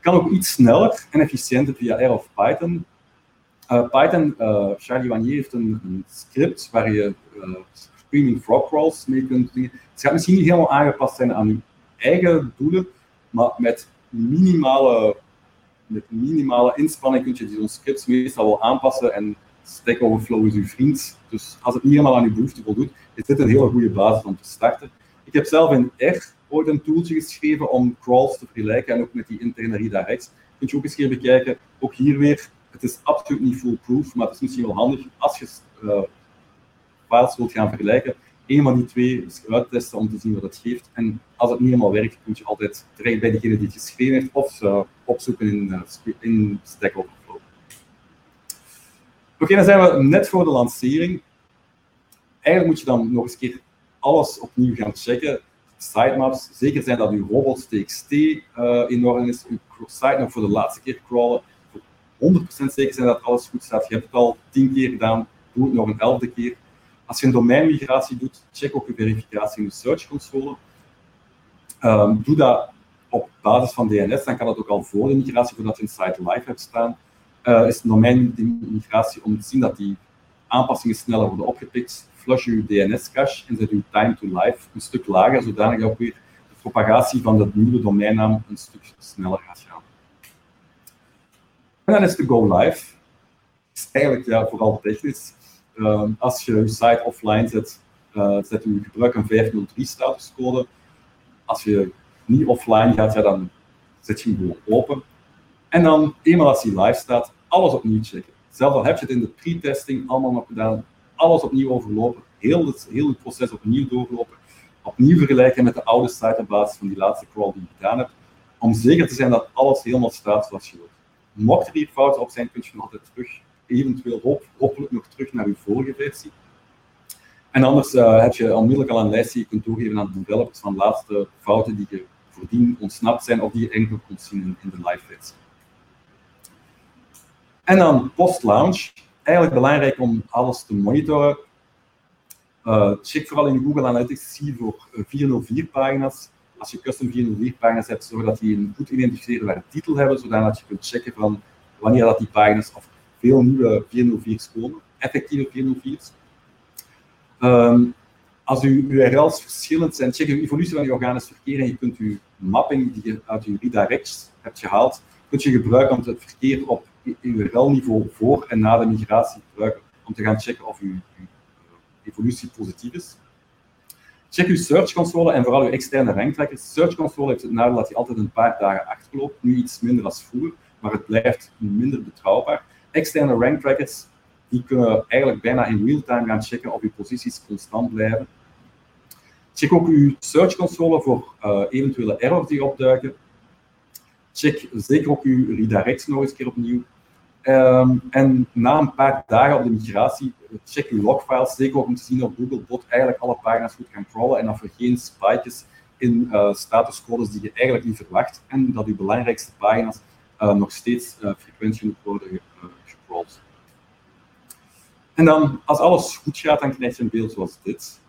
Kan ook iets sneller en efficiënter via R of Python. Uh, Python, uh, Charlie Wanier heeft een, script waar je uh, screaming frog crawls mee kunt doen. Het gaat misschien niet helemaal aangepast zijn aan je eigen doelen, maar met minimale, met minimale inspanning kun je zo'n scripts meestal wel aanpassen en Stack Overflow is uw vriend. Dus als het niet helemaal aan je behoefte voldoet, is dit een hele goede basis om te starten. Ik heb zelf in R ooit een tooltje geschreven om crawls te vergelijken en ook met die interne redirects. Kun je ook eens keer bekijken. Ook hier weer het is absoluut niet foolproof, maar het is misschien wel handig als je uh, wilt gaan vergelijken. Een van die twee uittesten om te zien wat het geeft. En als het niet helemaal werkt, kun je altijd terecht bij degene die het geschreven heeft of uh, opzoeken in, uh, in Stack Overflow. Oké, dan zijn we net voor de lancering. Eigenlijk moet je dan nog eens een keer alles opnieuw gaan checken. Sitemaps, zeker zijn dat uw robots.txt uh, in orde is, uw site nog voor de laatste keer crawlen 100% zeker zijn dat alles goed staat. Je hebt het al tien keer gedaan, doe het nog een elfde keer. Als je een domeinmigratie doet, check ook je verificatie in de Search Console. Um, doe dat op basis van DNS, dan kan dat ook al voor de migratie, voordat je een site live hebt staan. Uh, is de domeinmigratie om te zien dat die aanpassingen sneller worden opgepikt. Flush je DNS-cache en zet je time to live een stuk lager, zodanig dat ook weer de propagatie van de nieuwe domeinnaam een stuk sneller gaat gaan. En dan is de go live. is eigenlijk ja, vooral technisch. Uh, als je je site offline zet, uh, zet je gebruik een 503 statuscode. Als je niet offline gaat, ja, dan zet je hem gewoon open. En dan, eenmaal als hij live staat, alles opnieuw checken. Zelfs al heb je het in de pre-testing allemaal nog gedaan, alles opnieuw overlopen, heel het, heel het proces opnieuw doorlopen, opnieuw vergelijken met de oude site op basis van die laatste crawl die je gedaan hebt, om zeker te zijn dat alles helemaal staat zoals je wilt. Mocht er hier fouten op zijn, kun je altijd terug, eventueel hoop, hopelijk nog terug naar uw vorige versie. En anders uh, heb je onmiddellijk al een lijstje je kunt doorgeven aan de developers van de laatste fouten die je voordien ontsnapt zijn of die je eigenlijk kunt zien in, de live versie. En dan post-launch. Eigenlijk belangrijk om alles te monitoren. Uh, check vooral in Google Analytics, voor 404-pagina's als je custom 404-pagina's hebt, zorg dat die een goed identificeerbare titel hebben, zodat je kunt checken van wanneer dat die pagina's of veel nieuwe 404's komen, effectieve 404's. Um, als uw URL's verschillend zijn, check de evolutie van je organisch verkeer en je kunt je mapping die je uit je redirects hebt gehaald, kunt je gebruiken om het verkeer op URL-niveau voor en na de migratie gebruiken om te gaan checken of uw evolutie positief is. Check uw Search Console en vooral uw externe ranktrackers. Search Console heeft het nadeel dat hij altijd een paar dagen achterloopt. Nu iets minder als vroeger, maar het blijft minder betrouwbaar. Externe ranktrackers die kunnen eigenlijk bijna in real-time gaan checken of uw posities constant blijven. Check ook uw Search Console voor uh, eventuele errors die opduiken. Check zeker ook uw redirects nog eens keer opnieuw. Um, en na een paar dagen op de migratie, check je logfiles, zeker om te zien of Googlebot eigenlijk alle pagina's goed kan crawlen en of er geen spikejes in uh, statuscodes die je eigenlijk niet verwacht en dat je belangrijkste pagina's uh, nog steeds uh, frequent genoeg worden gecrawled. En dan, als alles goed gaat, dan krijg je een beeld zoals dit.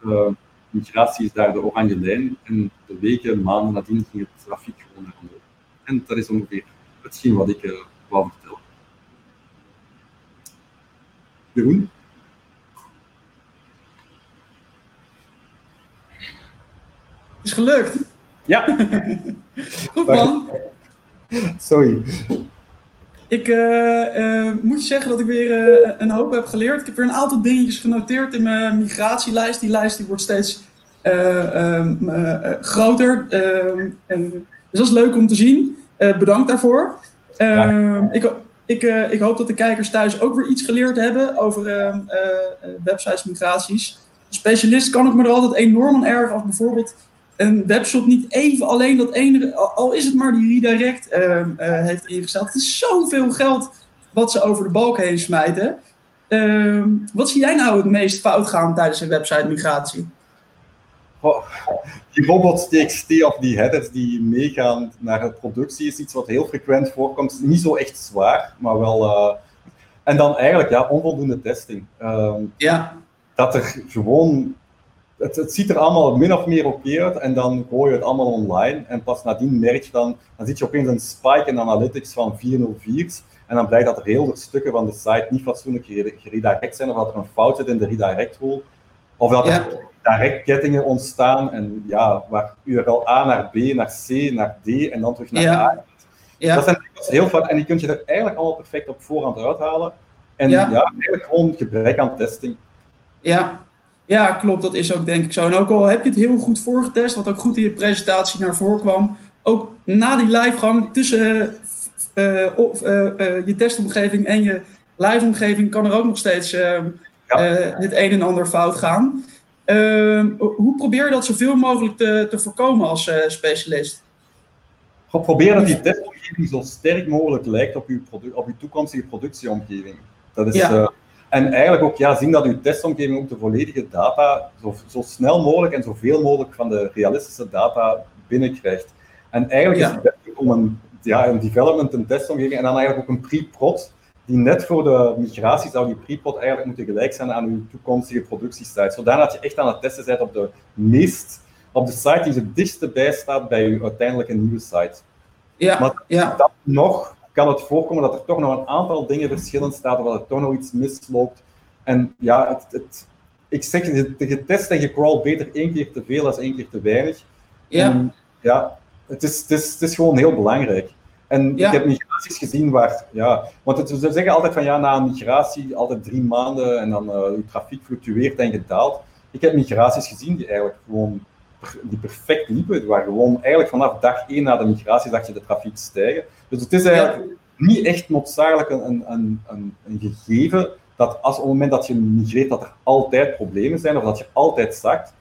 migratie is daar de oranje lijn en de weken, maanden nadien ging het trafiek gewoon naar omhoog. En dat is ongeveer hetgeen wat ik wou vertellen. Jeroen? Is gelukt. Ja. Goed man. Sorry. Ik uh, uh, moet je zeggen dat ik weer uh, een hoop heb geleerd. Ik heb weer een aantal dingetjes genoteerd in mijn migratielijst. Die lijst die wordt steeds um, groter. Ehm, en, dus dat is leuk om te zien. bedankt daarvoor. Ja. Ik, ik, ik, hoop dat de kijkers thuis ook weer iets geleerd hebben over websites migraties. specialist kan ik me er altijd enorm aan erg als bijvoorbeeld een webshop niet even alleen dat ene, al is het maar die redirect heeft ingesteld. Het is zoveel geld wat ze over de balk heen smijten. Uh, wat zie jij nou het meest fout gaan tijdens een website migratie? Oh, die robots.txt of die headers die meegaan naar de productie is iets wat heel frequent voorkomt. Niet zo echt zwaar, maar wel. Uh, en dan eigenlijk ja, onvoldoende testing. Ehm, ja. Dat er gewoon het, het, ziet er allemaal min of meer oké uit en dan gooi je het allemaal online en pas nadien merk je dan, dan zit je opeens een spike in analytics van 404's en dan blijkt dat er heel veel stukken van de site niet fatsoenlijk geredirect zijn of dat er een fout zit in de redirect rule of dat er direct kettingen ontstaan en ja, waar URL A naar B, naar C, naar D en dan terug naar ja. A. Ja. Dat zijn heel vaak en die kun je er eigenlijk allemaal perfect op voorhand uithalen. En ja, ja eigenlijk gewoon gebrek aan testing. Ja, ja, klopt. Dat is ook denk ik zo. En ook al heb je het heel goed voorgetest, wat ook goed in je presentatie naar voren kwam, ook na die livegang tussen uh, of, uh, uh, je testomgeving en je liveomgeving kan er ook nog steeds ja. het een en ander fout gaan. Ehm, hoe probeer je dat zoveel mogelijk te, te voorkomen als specialist? Probeer dat die testomgeving zo sterk mogelijk lijkt op je, op je toekomstige productieomgeving. Dat is, ja. En eigenlijk ook ja, zien dat uw testomgeving ook de volledige data zo, zo snel mogelijk en zoveel mogelijk van de realistische data binnenkrijgt. En eigenlijk is het best om een, ja, een development, een testomgeving en dan eigenlijk ook een pre-prod, die net voor de migratie zou die pre-prod eigenlijk moeten gelijk zijn aan uw toekomstige productiesite. Zodat je echt aan het testen bent op de meest, op de site die het dichtste bij staat bij uw uiteindelijke nieuwe site. Ja, maar ja. dat nog kan het voorkomen dat er toch nog een aantal dingen verschillend staat, of dat er toch nog iets misloopt. En ja, het, het, ik zeg, je test en je crawl beter één keer te veel dan één keer te weinig. Ja. En, ja, het is, het, is, het is gewoon heel belangrijk. En ik heb migraties gezien waar, ja, want het, ze zeggen altijd van ja, na een migratie altijd drie maanden en dan uh, je trafiek fluctueert en gedaald. Ik heb migraties gezien die eigenlijk gewoon die perfect liepen. Waar gewoon eigenlijk vanaf dag één na de migratie zag je de trafiek stijgen. Dus het is eigenlijk niet echt noodzakelijk een, een, een, een, gegeven dat als op het moment dat je migreert, dat er altijd problemen zijn of dat je altijd zakt.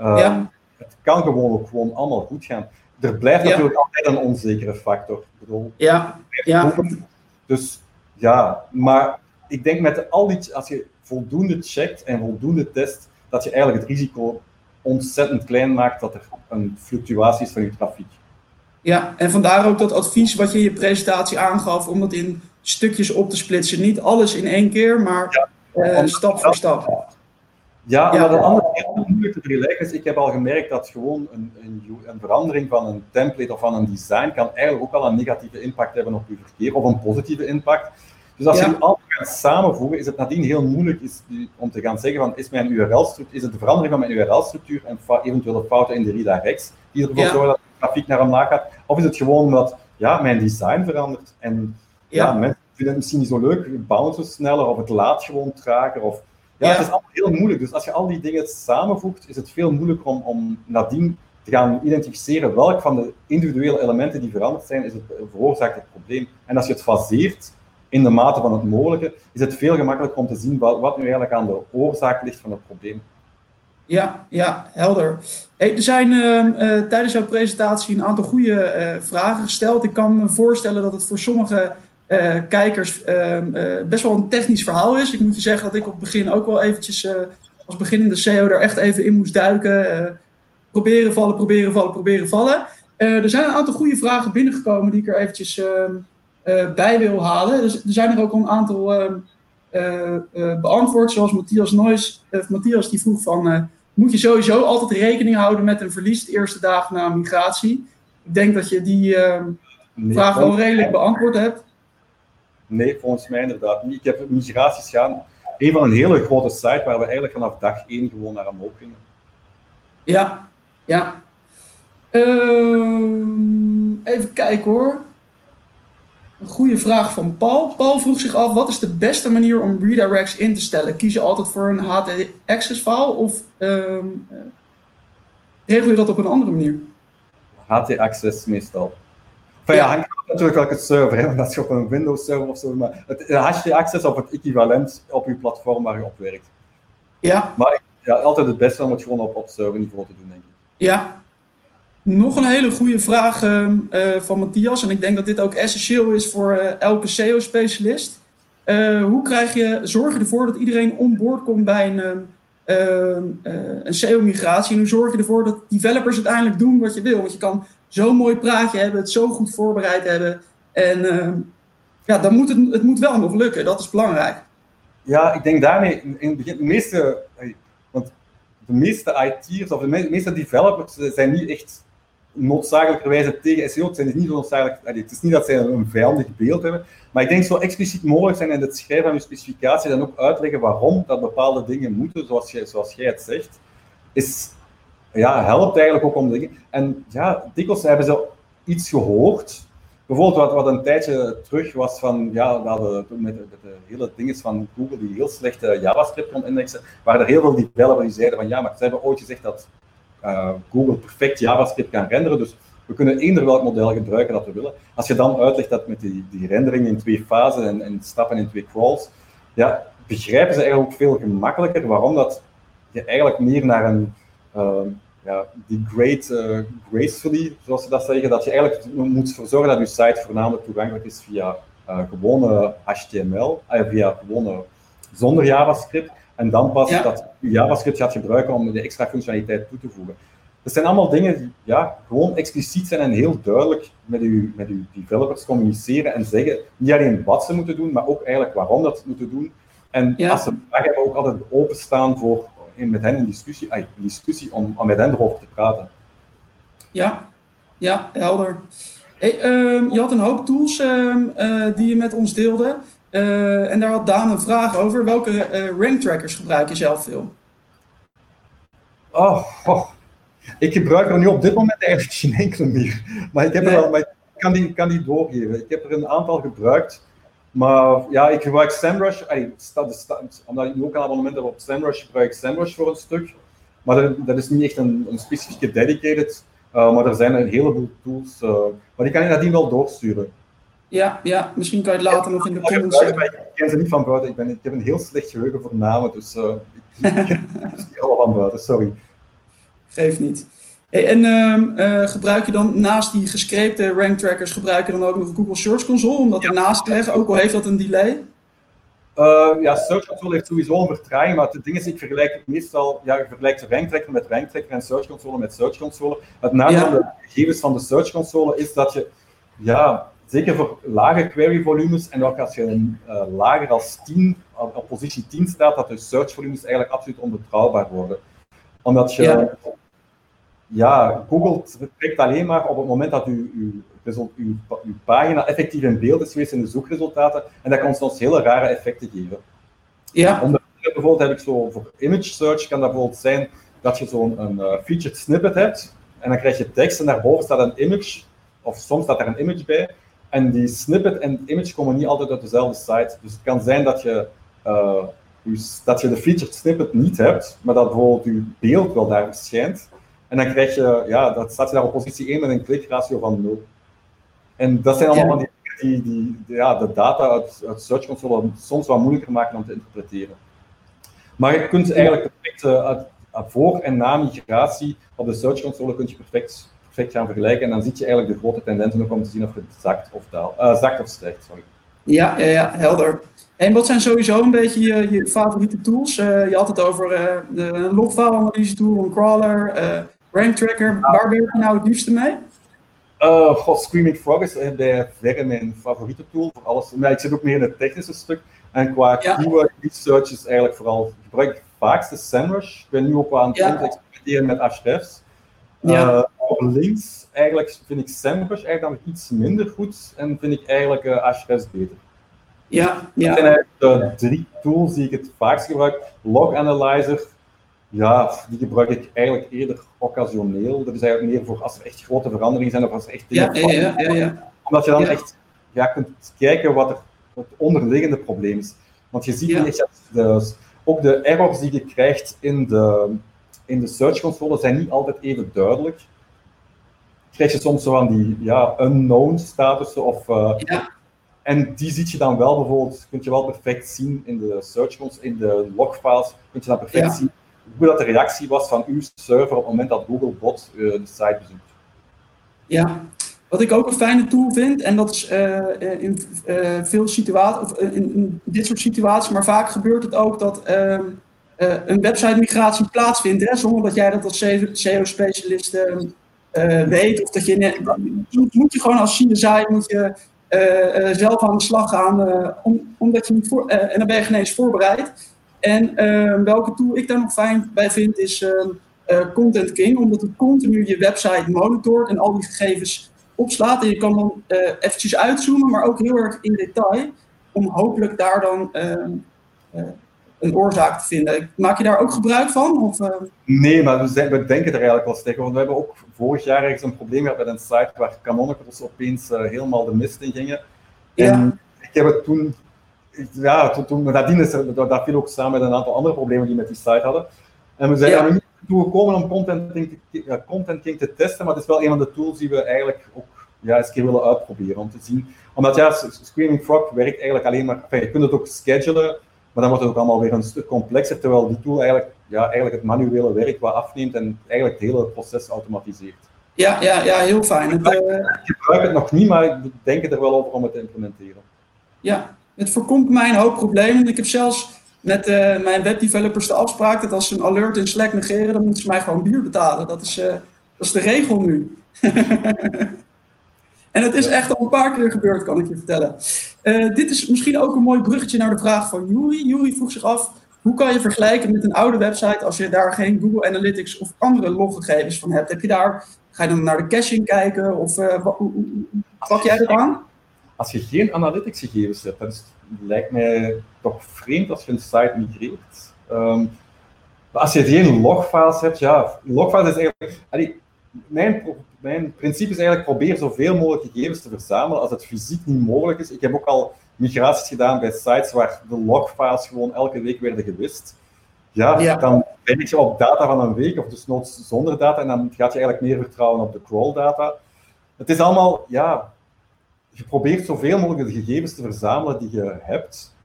Uh, Het kan gewoon ook gewoon allemaal goed gaan. Er blijft natuurlijk altijd een onzekere factor. Ik bedoel, ja. ja. Dus ja, maar ik denk met al die, als je voldoende checkt en voldoende test, dat je eigenlijk het risico ontzettend klein maakt dat er een fluctuatie is van je trafiek. Ja, en vandaar ook dat advies wat je in je presentatie aangaf, om dat in stukjes op te splitsen. Niet alles in één keer, maar uh, stap voor stap. Ja, ja. wat een ander heel moeilijk te vergelijken is, ik heb al gemerkt dat gewoon een, een, een, verandering van een template of van een design kan eigenlijk ook al een negatieve impact hebben op je verkeer, of een positieve impact. Dus als je die allemaal gaat samenvoegen, is het nadien heel moeilijk is, om te gaan zeggen van is mijn URL-structuur, is het de verandering van mijn URL-structuur en eventuele fouten in de redirects die ervoor zorgen dat de trafiek naar omlaag gaat, of is het gewoon dat ja, mijn design verandert en ja, mensen vinden het misschien niet zo leuk, het bouncen sneller of het laat gewoon trager of ja, het is allemaal heel moeilijk. Dus als je al die dingen samenvoegt, is het veel moeilijker om, om nadien te gaan identificeren welk van de individuele elementen die veranderd zijn, is het veroorzaakt het probleem. En als je het faseert in de mate van het mogelijke, is het veel gemakkelijker om te zien wat, wat nu eigenlijk aan de oorzaak ligt van het probleem. Ja, ja, helder. Hey, er zijn uh, tijdens jouw presentatie een aantal goede uh, vragen gesteld. Ik kan me voorstellen dat het voor sommige uh, kijkers ehm, best wel een technisch verhaal is. Ik moet je zeggen dat ik op het begin ook wel eventjes als beginnende CEO er echt even in moest duiken. proberen vallen, proberen vallen, proberen vallen. er zijn een aantal goede vragen binnengekomen die ik er eventjes ehm, bij wil halen. Dus er zijn er ook al een aantal uh, beantwoord, zoals Matthias Nois. Matthias die vroeg van, moet je sowieso altijd rekening houden met een verlies de eerste dagen na migratie? Ik denk dat je die vraag wel redelijk beantwoord hebt. Nee, volgens mij inderdaad niet. Ik heb migraties gaan. Een van een hele grote site waar we eigenlijk vanaf dag één gewoon naar omhoog gingen. Ja, ja. Ehm, even kijken hoor. Een goede vraag van Paul. Paul vroeg zich af, wat is de beste manier om redirects in te stellen? Kies je altijd voor een HT-access file of ehm, eh, regel je dat op een andere manier? HT-access meestal. Enfin, ja, hangt natuurlijk welke server, hè, dat is op een Windows server of zo, maar het HT-access of het equivalent op je platform waar je op werkt. Ja. Maar ja, altijd het beste om het gewoon op, op serverniveau te doen, denk ik. Ja. Nog een hele goede vraag ehm, eh, van Matthias, en ik denk dat dit ook essentieel is voor eh, elke SEO-specialist. Eh, hoe krijg je, zorg je ervoor dat iedereen onboord komt bij een, ehm, ehm, een SEO-migratie? En hoe zorg je ervoor dat developers uiteindelijk doen wat je wil? Want je kan zo'n mooi praatje hebben, het zo goed voorbereid hebben. En ja, dan moet het, het moet wel nog lukken, dat is belangrijk. Ja, ik denk daarmee, in het begin, de meeste, want de meeste IT'ers of de meeste developers zijn niet echt noodzakelijkerwijze tegen SEO. Het, zijn dus niet noodzakelijk, het is niet dat zij een vijandig beeld hebben, maar ik denk zo expliciet mogelijk zijn in het schrijven van je specificatie dan ook uitleggen waarom dat bepaalde dingen moeten, zoals jij, zoals jij het zegt, is, ja, helpt eigenlijk ook om dingen. En ja, dikwijls hebben ze iets gehoord bijvoorbeeld wat, wat een tijdje terug was van, ja, we hadden toen met, de hele dingen van Google die heel slechte JavaScript kon indexen, waren er heel veel developers die zeiden van ja, maar ze hebben ooit gezegd dat uh, Google perfect JavaScript kan renderen, dus we kunnen eender welk model gebruiken dat we willen. Als je dan uitlegt dat met die, die rendering in twee fasen en, en stappen in twee crawls, ja, begrijpen ze eigenlijk ook veel gemakkelijker waarom dat je eigenlijk meer naar een uh, ja, die great uh, gracefully, zoals ze dat zeggen, dat je eigenlijk moet zorgen dat je site voornamelijk toegankelijk is via uh, gewone HTML, uh, eh, via gewone zonder JavaScript, en dan pas dat je JavaScript gaat gebruiken om de extra functionaliteit toe te voegen. Dat zijn allemaal dingen die ja, gewoon expliciet zijn en heel duidelijk met uw, met uw developers communiceren en zeggen niet alleen wat ze moeten doen, maar ook eigenlijk waarom dat ze moeten doen. En als ze vragen hebben, ook altijd openstaan voor met hen in discussie, ay, discussie om, om met hen erover te praten. Ja, ja helder. Hey, ehm, je had een hoop tools ehm, eh, die je met ons deelde. Uh, en daar had Daan een vraag over. Welke uh, rank trackers gebruik je zelf veel? Oh, oh, ik gebruik er nu op dit moment eigenlijk geen enkele meer. Maar ik, heb er wel, maar ik kan, die, kan die doorgeven. Ik heb er een aantal gebruikt. Maar ja, ik gebruik SEMrush. omdat ik nu ook een abonnement heb op SEMrush, gebruik ik SEMrush voor een stuk. Maar dat, is niet echt een, een specifieke dedicated. Uh, maar er zijn een heleboel tools. Uh, maar die kan je nadien wel doorsturen. Ja, ja, misschien kan je het later nog in de comments. Ik ken ze niet van buiten. Ik, ben, ik heb een heel slecht geheugen voor namen, dus uh, ik, ik ken ze niet allemaal van buiten, sorry. Geeft niet en ehm, eh, gebruik je dan naast die gescreepte rank trackers, gebruik je dan ook nog Google Search Console om dat ja. ernaast te leggen, ook al heeft dat een delay? Uh, ja, Search Console heeft sowieso een vertraging, maar het ding is, ik vergelijk meestal, ja, ik vergelijk de rank tracker met rank tracker en Search Console met Search Console. Het nadeel van de gegevens van de Search Console is dat je, ja, zeker voor lage query volumes en ook als je een, uh, lager als 10, op, positie 10 staat, dat de search volumes eigenlijk absoluut onbetrouwbaar worden. Omdat je ja, Google trekt alleen maar op het moment dat uw, uw, uw, uw, pagina effectief in beeld is geweest in de zoekresultaten. En dat kan soms hele rare effecten geven. Ja. Bijvoorbeeld heb ik zo voor image search kan dat bijvoorbeeld zijn dat je zo'n een, uh, featured snippet hebt. En dan krijg je tekst en daarboven staat een image, of soms staat er een image bij. En die snippet en image komen niet altijd uit dezelfde site. Dus het kan zijn dat je, uh, dat je de featured snippet niet hebt, maar dat bijvoorbeeld je beeld wel daar verschijnt. En dan krijg je, ja, dat staat je daar op positie 1 met een klikratio van 0. En dat zijn allemaal van die, die, die, ja, de data uit, uit Search Console soms wat moeilijker maken om te interpreteren. Maar je kunt eigenlijk perfect uh, voor en na migratie op de Search Console kun je perfect, perfect gaan vergelijken. En dan zie je eigenlijk de grote tendensen ook om te zien of het zakt of, daalt, uh, zakt of stijgt. Sorry. Ja, ja, ja, helder. En wat zijn sowieso een beetje je, je favoriete tools? Uh, je had het over uh, de logfile-analyse tool, een crawler, Rank Tracker, waar ben je nou het liefste mee? Uh, God, Screaming Frog is bij verre mijn favoriete tool voor alles. Maar ik zit ook meer in het technische stuk. En qua ja. keyword research is eigenlijk vooral, ik gebruik vaakste SEMrush. Ik ben nu ook aan het ja. experimenteren met Ahrefs. Ja. Uh, op links eigenlijk vind ik SEMrush eigenlijk dan iets minder goed en vind ik eigenlijk uh, Ahrefs beter. Ja, ja. Dat zijn eigenlijk de drie tools die ik het vaakst gebruik. Log Analyzer, ja, die gebruik ik eigenlijk eerder occasioneel. Dat is eigenlijk meer voor als er echt grote veranderingen zijn of als er echt dingen ja, ja, ja, ja, Omdat je dan echt ja, kunt kijken wat er het onderliggende probleem is. Want je ziet echt dat de, ook de errors die je krijgt in de, in de search console zijn niet altijd even duidelijk. Krijg je soms zo van die ja, unknown statussen of eh, Ja, en die ziet je dan wel bijvoorbeeld, kun je wel perfect zien in de search cons, in de logfiles, kun je dan perfect zien hoe dat de reactie was van uw server op het moment dat Googlebot eh, de site bezoekt. ja. Wat ik ook een fijne tool vind, en dat is eh, eh, in veel situaties, of in, dit soort situaties, maar vaak gebeurt het ook dat ehm, eh, een website migratie plaatsvindt, hè, zonder dat jij dat als SEO-specialist ehm, eh, weet. Of dat je, net, moet, je gewoon als CSI moet je, zelf aan de slag gaan, om, omdat je niet voor, en dan ben je geen eens voorbereid. En ehm, welke tool ik daar nog fijn bij vind is ehm, eh, Content King, omdat het continu je website monitort en al die gegevens opslaat. En je kan dan eh eventjes uitzoomen, maar ook heel erg in detail, om hopelijk daar dan ehm, eh, een oorzaak te vinden. Maak je daar ook gebruik van? Of, Nee, maar we, zijn, we denken er eigenlijk wel tegen. Want we hebben ook vorig jaar ergens een probleem gehad met een site waar Canonicals opeens helemaal de mist in gingen. Ja. En ik heb het toen, ja, toen, toen nadien er, dat, viel ook samen met een aantal andere problemen die we met die site hadden. En we zijn Ja. er niet toe gekomen om Content King, te, Content King te testen, maar het is wel een van de tools die we eigenlijk ook ja, eens een keer willen uitproberen om te zien. Omdat ja, Screaming Frog werkt eigenlijk alleen maar, enfin, je kunt het ook schedulen, maar dan wordt het ook allemaal weer een stuk complexer, terwijl die tool eigenlijk, ja, eigenlijk het manuele werk wat afneemt en eigenlijk het hele proces automatiseert. ja, ja, ja, heel fijn. Ik gebruik het nog niet, maar we denken er wel over om het te implementeren. Ja, het voorkomt mij een hoop problemen. Ik heb zelfs met eh, mijn webdevelopers de afspraak dat als ze een alert in Slack negeren, dan moeten ze mij gewoon bier betalen. Dat is, eh, dat is de regel nu. en het is echt al een paar keer gebeurd, kan ik je vertellen. Eh, dit is misschien ook een mooi bruggetje naar de vraag van Juri. Juri vroeg zich af, hoe kan je vergelijken met een oude website als je daar geen Google Analytics of andere loggegevens van hebt? Heb je daar, ga je dan naar de caching kijken of wa- hoe, hoe- hoe pak jij dat aan? Als je geen analytics gegevens hebt, dan is het, lijkt mij toch vreemd als je een site migreert. Ehm, als je geen logfiles hebt, ja, logfiles is eigenlijk. allee, mijn, mijn principe is eigenlijk probeer zoveel mogelijk gegevens te verzamelen als het fysiek niet mogelijk is. Ik heb ook al migraties gedaan bij sites waar de logfiles gewoon elke week werden gewist. Ja, Ja. dan werk je op data van een week of dus noods zonder data en dan gaat je eigenlijk meer vertrouwen op de crawl data. Het is allemaal, ja, je probeert zoveel mogelijk de gegevens te verzamelen die je hebt.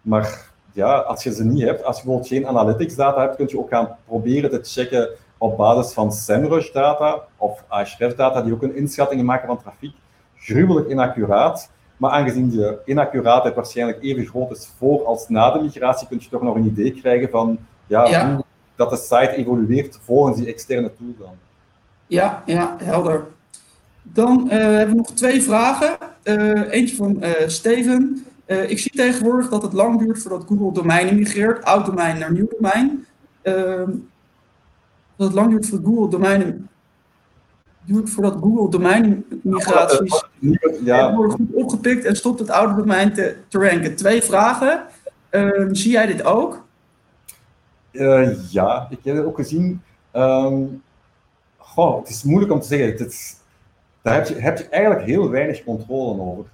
Maar ja, als je ze niet hebt, als je bijvoorbeeld geen analytics data hebt, kun je ook gaan proberen te checken op basis van SEMrush data of Ahrefs data, die ook een inschatting maken van trafiek. Gruwelijk inaccuraat. Maar aangezien de inaccuraatheid waarschijnlijk even groot is voor als na de migratie, kun je toch nog een idee krijgen van ja, Ja. hoe dat de site evolueert volgens die externe tool dan. Ja, ja, helder. Dan eh, hebben we nog twee vragen. Eh, eentje van eh, Steven. Eh, ik zie tegenwoordig dat het lang duurt voordat Google domeinen migreert, oud domein naar nieuw domein. Ehm, dat het lang duurt voordat Google domeinen duurt voordat Google domeinmigraties Ja, worden goed opgepikt en stopt het oude domein te, te ranken. Twee vragen. Ehm, zie jij dit ook? Ja, ik heb het ook gezien. Ehm, goh, het is moeilijk om te zeggen. Het daar heb je, heb je eigenlijk heel weinig controle over.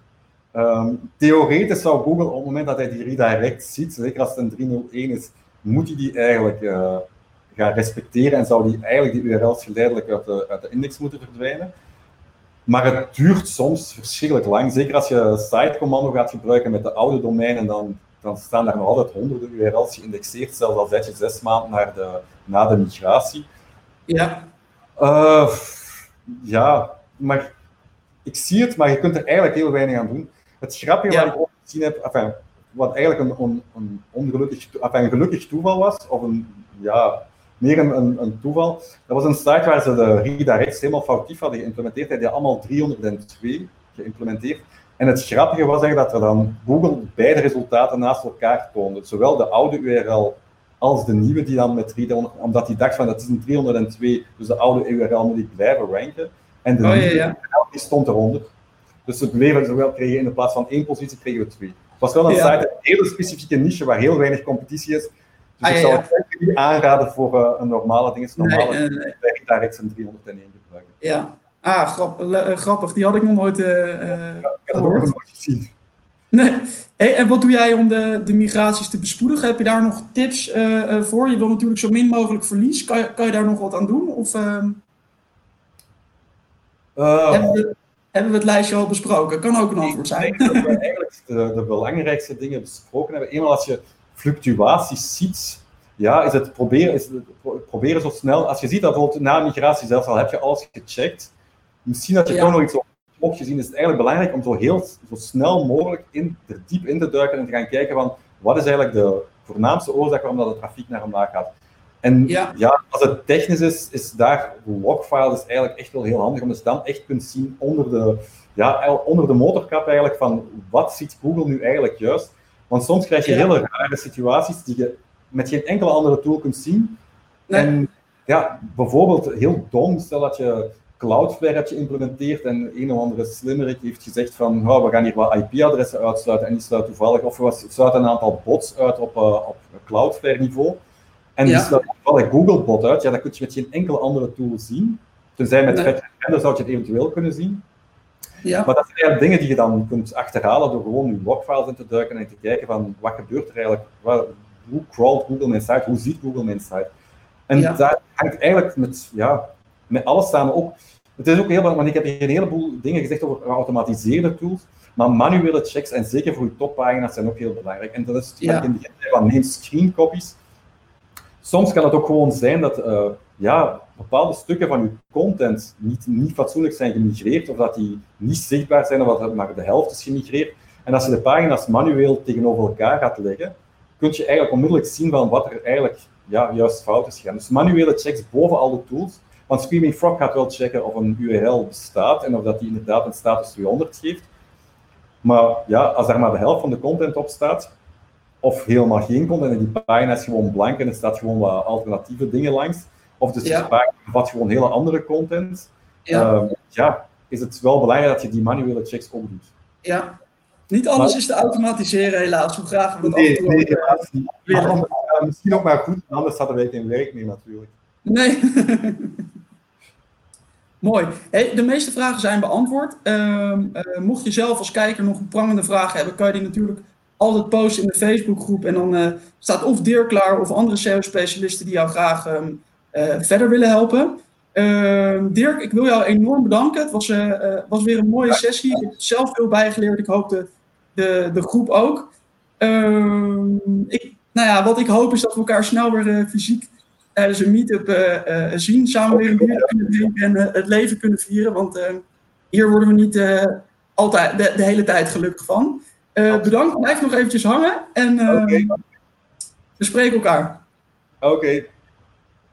Ehm, theoretisch zou Google op het moment dat hij die redirect ziet, zeker als het een 301 is, moet hij die eigenlijk eh, gaan respecteren en zou die eigenlijk die URL's geleidelijk uit de, uit de index moeten verdwijnen. Maar het duurt soms verschrikkelijk lang. Zeker als je sitecommando gaat gebruiken met de oude domeinen, dan, dan staan daar nog altijd honderden URL's geïndexeerd, zelfs al zet je zes maanden naar de, na de migratie. Ja, Eh, ja, maar ik zie het, maar je kunt er eigenlijk heel weinig aan doen. Het grappige Ja. wat ik ook gezien heb, enfin, wat eigenlijk een, een, een ongelukkig, enfin, een gelukkig toeval was, of een, ja, meer een, een, een toeval, dat was een site waar ze de redirects helemaal foutief hadden geïmplementeerd. Hij had die allemaal 302 geïmplementeerd. En het grappige was eigenlijk dat er dan Google beide resultaten naast elkaar toonde. Zowel de oude URL als de nieuwe die dan met 300, omdat hij dacht van dat is een 302, dus de oude URL moet ik blijven ranken. En de Oh, ja, ja. Die stond eronder. Dus we bleven zowel kregen in de plaats van één positie kregen we twee. Het was wel een Ja. site, een hele specifieke niche waar heel weinig competitie is. Dus Ah, ik zou het niet aanraden voor eh, een normale ding. Is normale nee, nee. werk direct een 301 gebruiken. Ja. Ah, grappig, grappig. Die had ik nog nooit uh, ik. Nog nooit gezien. Nee. Hey, en wat doe jij om de, de migraties te bespoedigen? Heb je daar nog tips uh, voor? Je wil natuurlijk zo min mogelijk verlies. Kan je, kan je daar nog wat aan doen? Of uh, hebben, we, hebben, we, het lijstje al besproken? Kan ook een antwoord zijn. Ik denk dat we eigenlijk de, de, belangrijkste dingen besproken hebben. Eenmaal als je fluctuaties ziet, ja, is het proberen, is het proberen zo snel. Als je ziet dat bijvoorbeeld na migratie zelfs al heb je alles gecheckt. Misschien dat je ja. toch nog iets op gezien is het eigenlijk belangrijk om zo heel zo snel mogelijk in, er diep in te duiken en te gaan kijken van wat is eigenlijk de voornaamste oorzaak waarom dat de trafiek naar omlaag gaat. En ja. ja. als het technisch is, is daar logfile is eigenlijk echt wel heel handig, omdat je dan echt kunt zien onder de, ja, onder de motorkap eigenlijk van wat ziet Google nu eigenlijk juist. Want soms krijg je hele rare situaties die je met geen enkele andere tool kunt zien. En ja, bijvoorbeeld heel dom, stel dat je Cloudflare hebt geïmplementeerd en een of andere slimmerik heeft gezegd van oh, we gaan hier wat IP-adressen uitsluiten en die sluit toevallig, of we sluiten een aantal bots uit op, uh, op Cloudflare niveau. En die sluit toevallig Googlebot uit, ja, dat kun je met geen enkele andere tool zien. Tenzij met nee. dan zou je het eventueel kunnen zien. Ja. Maar dat zijn eigenlijk dingen die je dan kunt achterhalen door gewoon je logfiles in te duiken en te kijken van wat gebeurt er eigenlijk, wat, hoe crawlt Google mijn site, hoe ziet Google mijn site. En ja. daar hangt eigenlijk met, ja, met alles samen op. Het is ook heel belangrijk, want ik heb hier een heleboel dingen gezegd over geautomatiseerde tools, maar manuele checks, en zeker voor je toppagina's, zijn ook heel belangrijk. En dat is ja. in het van neem screen copies. Soms kan het ook gewoon zijn dat uh, ja, bepaalde stukken van je content niet, niet fatsoenlijk zijn gemigreerd, of dat die niet zichtbaar zijn, of dat maar de helft is gemigreerd. En als je de pagina's manueel tegenover elkaar gaat leggen, kun je eigenlijk onmiddellijk zien van wat er eigenlijk ja, juist fout is gegaan. Dus manuele checks boven al de tools want Screaming Frog gaat wel checken of een URL bestaat en of dat die inderdaad een status 200 geeft. Maar ja, als daar maar de helft van de content op staat, of helemaal geen content en die pagina is gewoon blank en er staat gewoon wat alternatieve dingen langs, of dus ja. de pagina bevat gewoon hele andere content, ja. Uh, ja, is het wel belangrijk dat je die manuele checks ook doet. Ja, niet alles is te automatiseren helaas, hoe graag we dat nee, nee, helaas niet. misschien ook maar goed, anders hadden wij geen werk meer natuurlijk. Nee. Mooi. Hey, de meeste vragen zijn beantwoord. Uh, uh, mocht je zelf als kijker nog een prangende vraag hebben, kan je die natuurlijk altijd posten in de Facebookgroep. En dan uh, staat of Dirk klaar of andere SEO-specialisten die jou graag um, verder willen helpen. Ehm, Dirk, ik wil jou enorm bedanken. Het was, was weer een mooie sessie. Ik heb zelf veel bijgeleerd. Ik hoop de, de, de groep ook. Ehm, ik, nou ja, wat ik hoop is dat we elkaar snel weer fysiek tijdens een meet-up uh, zien, samen weer een kunnen drinken en het leven kunnen vieren. Want hier worden we niet altijd de, hele tijd gelukkig van. Bedankt, blijf nog eventjes hangen en okay. we spreken elkaar. Oké.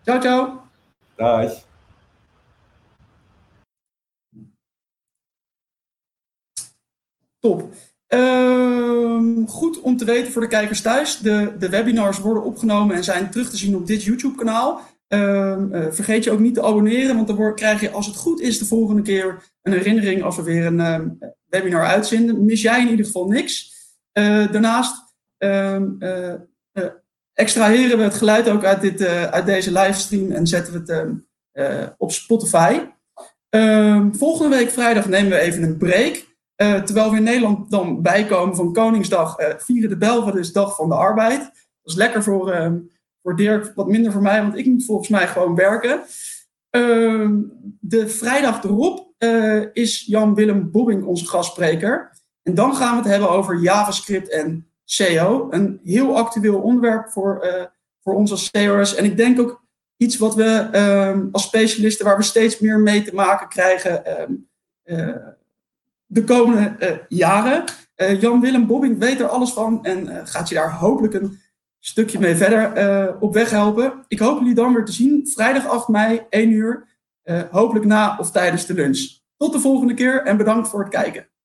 Ciao, ciao. Dag. Top. Ehm, goed om te weten voor de kijkers thuis. De, de webinars worden opgenomen en zijn terug te zien op dit YouTube-kanaal. Ehm, eh, vergeet je ook niet te abonneren, want dan krijg je als het goed is de volgende keer een herinnering als we weer een ehm, webinar uitzenden. Mis jij in ieder geval niks. Uh, daarnaast uh, extraheren we het geluid ook uit, dit, uit deze livestream en zetten we het op Spotify. volgende week vrijdag nemen we even een break. Terwijl we in Nederland dan bijkomen van Koningsdag, uh, vieren de Belgen dus Dag van de Arbeid. Dat is lekker voor, voor Dirk, wat minder voor mij, want ik moet volgens mij gewoon werken. Ehm, de vrijdag erop eh, is Jan-Willem Bobbing onze gastspreker. En dan gaan we het hebben over JavaScript en SEO. Een heel actueel onderwerp voor, voor ons als SEO'ers. En ik denk ook iets wat we ehm, als specialisten, waar we steeds meer mee te maken krijgen de komende jaren. Jan-Willem Bobbing weet er alles van en gaat je daar hopelijk een stukje mee verder op weg helpen. Ik hoop jullie dan weer te zien, vrijdag 8 mei, 1 uur. hopelijk na of tijdens de lunch. Tot de volgende keer en bedankt voor het kijken.